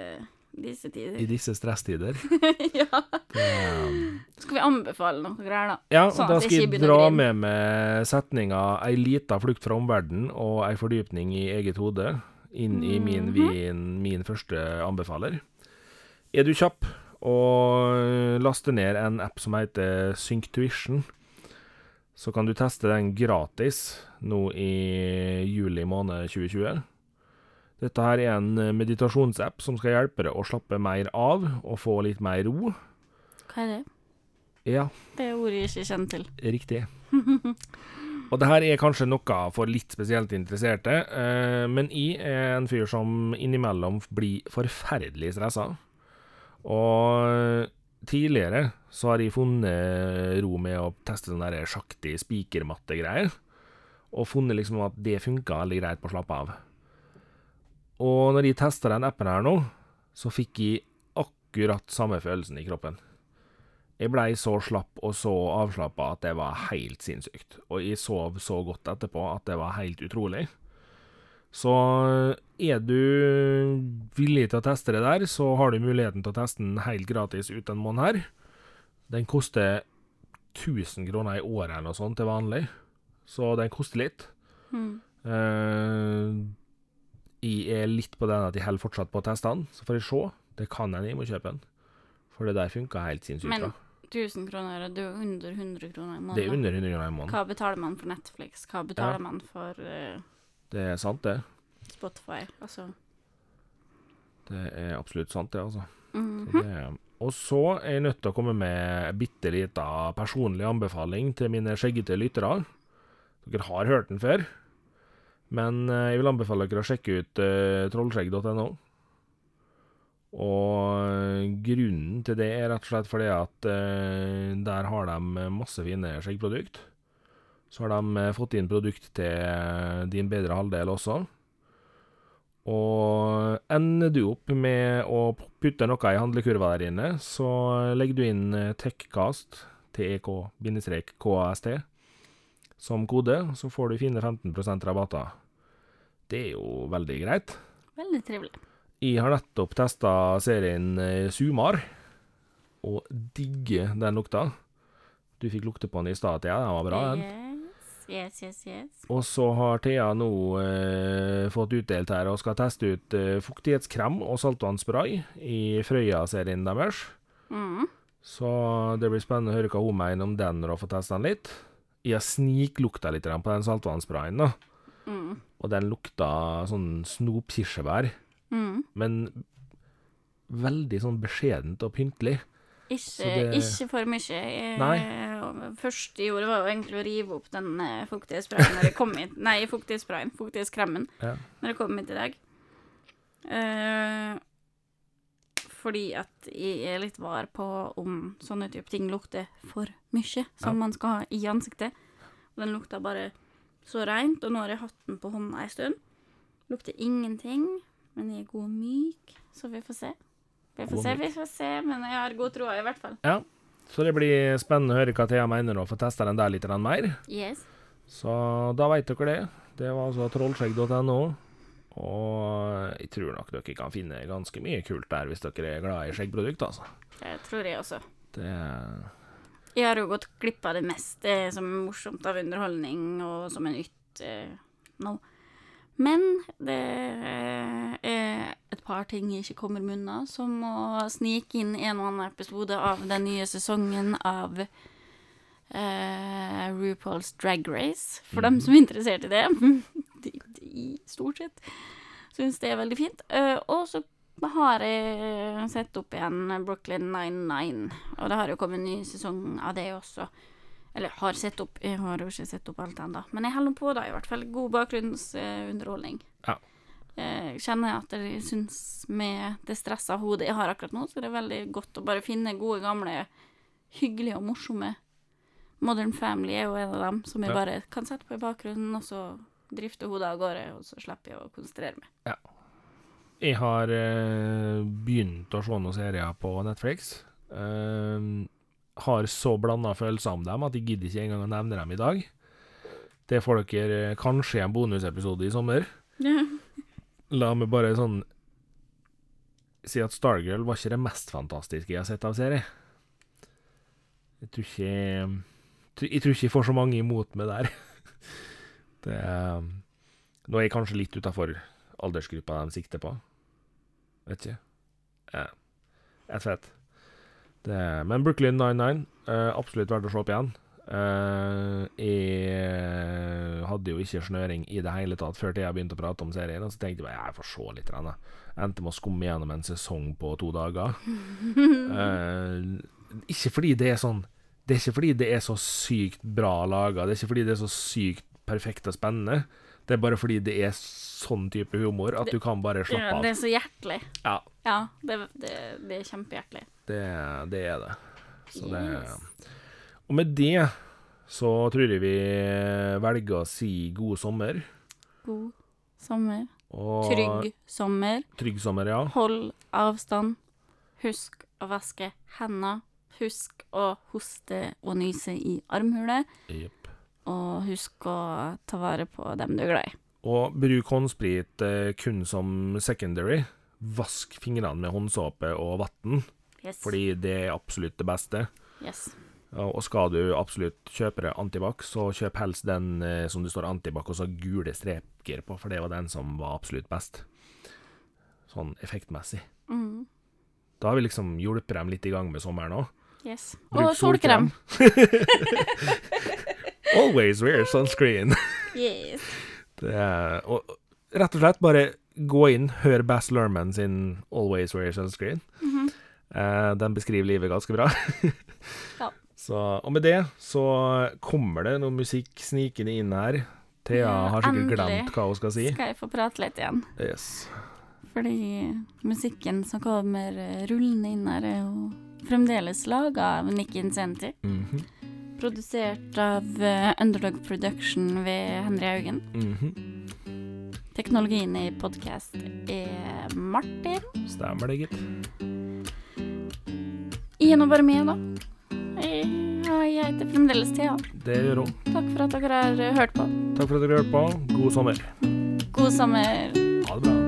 disse I disse stresstider. ja. Um, Skal vi anbefale noe greier, da? ja, Sånn da skal jeg dra med meg setninga 'ei lita flukt fra omverdenen' og 'ei fordypning i eget hode' inn i min, Mhm. min, min første anbefaler. Er du kjapp og laster ned en app som heter Synctuition, så kan du teste den gratis nå i juli måned 2020. Dette her er en meditasjonsapp som skal hjelpe deg å slappe mer av og få litt mer ro. Hva er det? Ja, Det er ordet jeg ikke kjenner til. Riktig. Og det her er kanskje noe for litt spesielt interesserte, eh, men jeg er en fyr som innimellom blir forferdelig stressa. Og tidligere så har jeg funnet ro med å teste sånne der sjaktig spikermatte-greier, og funnet liksom at det funka veldig greit på å slappe av. Og når jeg testa den appen her nå, så fikk jeg akkurat samme følelsen i kroppen. Jeg blei så slapp og så avslappa at det var helt sinnssykt. Og jeg sov så godt etterpå at det var helt utrolig. Så er du villig til å teste det der, så har du muligheten til å teste den helt gratis ut en måned her. Den koster 1000 kroner i året eller noe sånt til vanlig, så den koster litt. Mm. Uh, jeg er litt på den at jeg holder fortsatt på å teste den, så får jeg se. Det kan hende jeg må kjøpe den. For det der funka helt sinnssykt bra. 1000 kroner, det er jo under 100 kroner i måneden. Det er under 100 kroner i måneden. Hva betaler man for Netflix? Hva betaler Ja. man for uh, Det er sant, det. Spotify? Altså Det er absolutt sant, det, altså. mhm. Så det og så er jeg nødt til å komme med bitte lita personlig anbefaling til mine skjeggete lyttere. Dere har hørt den før, men eh, jeg vil anbefale dere å sjekke ut uh, trollskjegg.no. Og grunnen til det er rett og slett fordi at eh, der har de masse fine skjeggprodukt. Så har de eh, fått inn produkt til din bedre halvdel også. Og ender du opp med å putte noe i handlekurva der inne, så legger du inn eh, Techcast, TEK-KAST, som kode, så får du fine 15% rabatter. Det er jo veldig greit. Veldig trivelig. Jeg har nettopp testa serien eh, Sumar, og digger den lukta. Du fikk lukte på den i stad, Thea. Den var bra, den. Yes, yes, yes. yes. Og så har Thea nå eh, fått utdelt her og skal teste ut eh, fuktighetskrem og saltvannsspray i Frøya-serien deres. Mm. Så det blir spennende å høre hva hun mener om den når hun får testa den litt. Jeg har sniklukta litt på den saltvannssprayen, da. Mm. Og den lukta sånn snopkirsebær. Mm. Men veldig sånn beskjedent og pyntelig. Ikke, det- ikke for mye. Jeg, Nei. Første jeg gjorde, var jo egentlig å rive opp den fuktige sprayen når jeg kom hit. Nei, fuktighetssprayen. Fuktighetskremen. Ja. Når jeg kom hit i dag. Eh, fordi at jeg er litt var på om sånne type ting lukter for mye, som Ja. man skal ha i ansiktet. Og den lukta bare så reint, og nå har jeg hatt den på hånda ei stund. Lukter ingenting, men jeg er god og myk, så vi får se. Vi får God se, myk. vi får se, men jeg har god troa i hvert fall. ja. Så det blir spennende å høre hva Thea mener og få testa den der litt mer. Yes. Så da veit dere det. Det var altså trollskjegg.no. Og jeg tror nok dere kan finne ganske mye kult der hvis dere er glad i skjeggprodukter, altså. Det tror jeg også. Det Jeg har jo gått glipp av det meste som er morsomt av underholdning, og som er nytt, eh, nå. Men det et par ting jeg ikke kommer med unna, som å snike inn en og annen episode av den nye sesongen av Uh, RuPaul's Drag Race, for dem som er interessert i det. de, de, stort sett syns det er veldig fint. Uh, og så har jeg sett opp igjen Brooklyn 99, og det har jo kommet en ny sesong av det også. Eller har sett opp, jeg har jo ikke sett opp alt ennå. Men jeg holder på, da, i hvert fall. God bakgrunnsunderholdning. Ja. Jeg kjenner at jeg syns med det stressa hodet jeg har akkurat nå, så det er veldig godt å bare finne gode, gamle, hyggelige og morsomme Modern Family er jo en av dem som jeg bare kan sette på i bakgrunnen, og så drifte hodet av gårde, og så slipper jeg å konsentrere meg. Jeg har eh, begynt å se noen serier på Netflix. Eh, har så blanda følelser om dem at jeg gidder ikke engang å nevne dem i dag. Det får dere eh, kanskje en bonusepisode i sommer. La meg bare sånn si at Stargirl var ikke det mest fantastiske jeg har sett av serie. Jeg tror ikke Jeg tror ikke jeg får så mange imot meg der. Det er, Nå er jeg kanskje litt utafor aldersgruppa de sikter på. Vet ikke. Ja. Et fett. Det, men Brooklyn 99, eh, absolutt verdt å se opp igjen. Eh, jeg hadde jo ikke snøring i det hele tatt før til jeg begynte å prate om serien. Og så tenkte jeg bare jeg får se litt. grann. Endte med å skumme gjennom en sesong på to dager. uh, ikke fordi det er sånn Det er ikke fordi det er så sykt bra laga, det er ikke fordi det er så sykt perfekt og spennende. Det er bare fordi det er sånn type humor at du kan bare slappe av. det er så hjertelig. Ja, Ja, det, det, det er kjempehjertelig. det, det er det. Så det Yes. Og med det så tror jeg vi velger å si god sommer. God sommer. Og Trygg sommer. Trygg sommer, ja. Hold avstand. Husk å vaske hendene. Husk å hoste og nyse i armhulet. Yep. Og husk å ta vare på dem du er glad i. Og bruk håndsprit eh, kun som secondary. Vask fingrene med håndsåpe og vann, Yes. fordi det er absolutt det beste. yes. Og skal du absolutt kjøpe deg antibac, så kjøp helst den eh, som det står antibac og så gule streker på, for det var den som var absolutt best. Sånn effektmessig. Mm. Da har vi liksom hjulpet dem litt i gang med sommeren òg. yes. Bruk Og solkrem. Always wear sunscreen. Yes. Det er, og rett og slett bare gå inn, hør Bass Lerman sin Always wear sunscreen. Mhm. Eh, den beskriver livet ganske bra. Ja. Så, og med det så kommer det noe musikk snikende inn her. Thea Ja, har sikkert endelig. glemt hva hun skal si. Skal jeg få prate litt igjen? Yes. Fordi musikken som kommer rullende inn her, er jo fremdeles laga av Nick Incenti. Mhm. Produsert av eh, Underdog Production ved Henry Haugen. Mhm. Teknologien i podkast er Martin. Stemmer det, gitt. Igjen og bare med, da. Jeg, heter fremdeles Thea. Det gjør hun. Takk for at dere har hørt på. Takk for at dere har hørt på. God sommer. God sommer.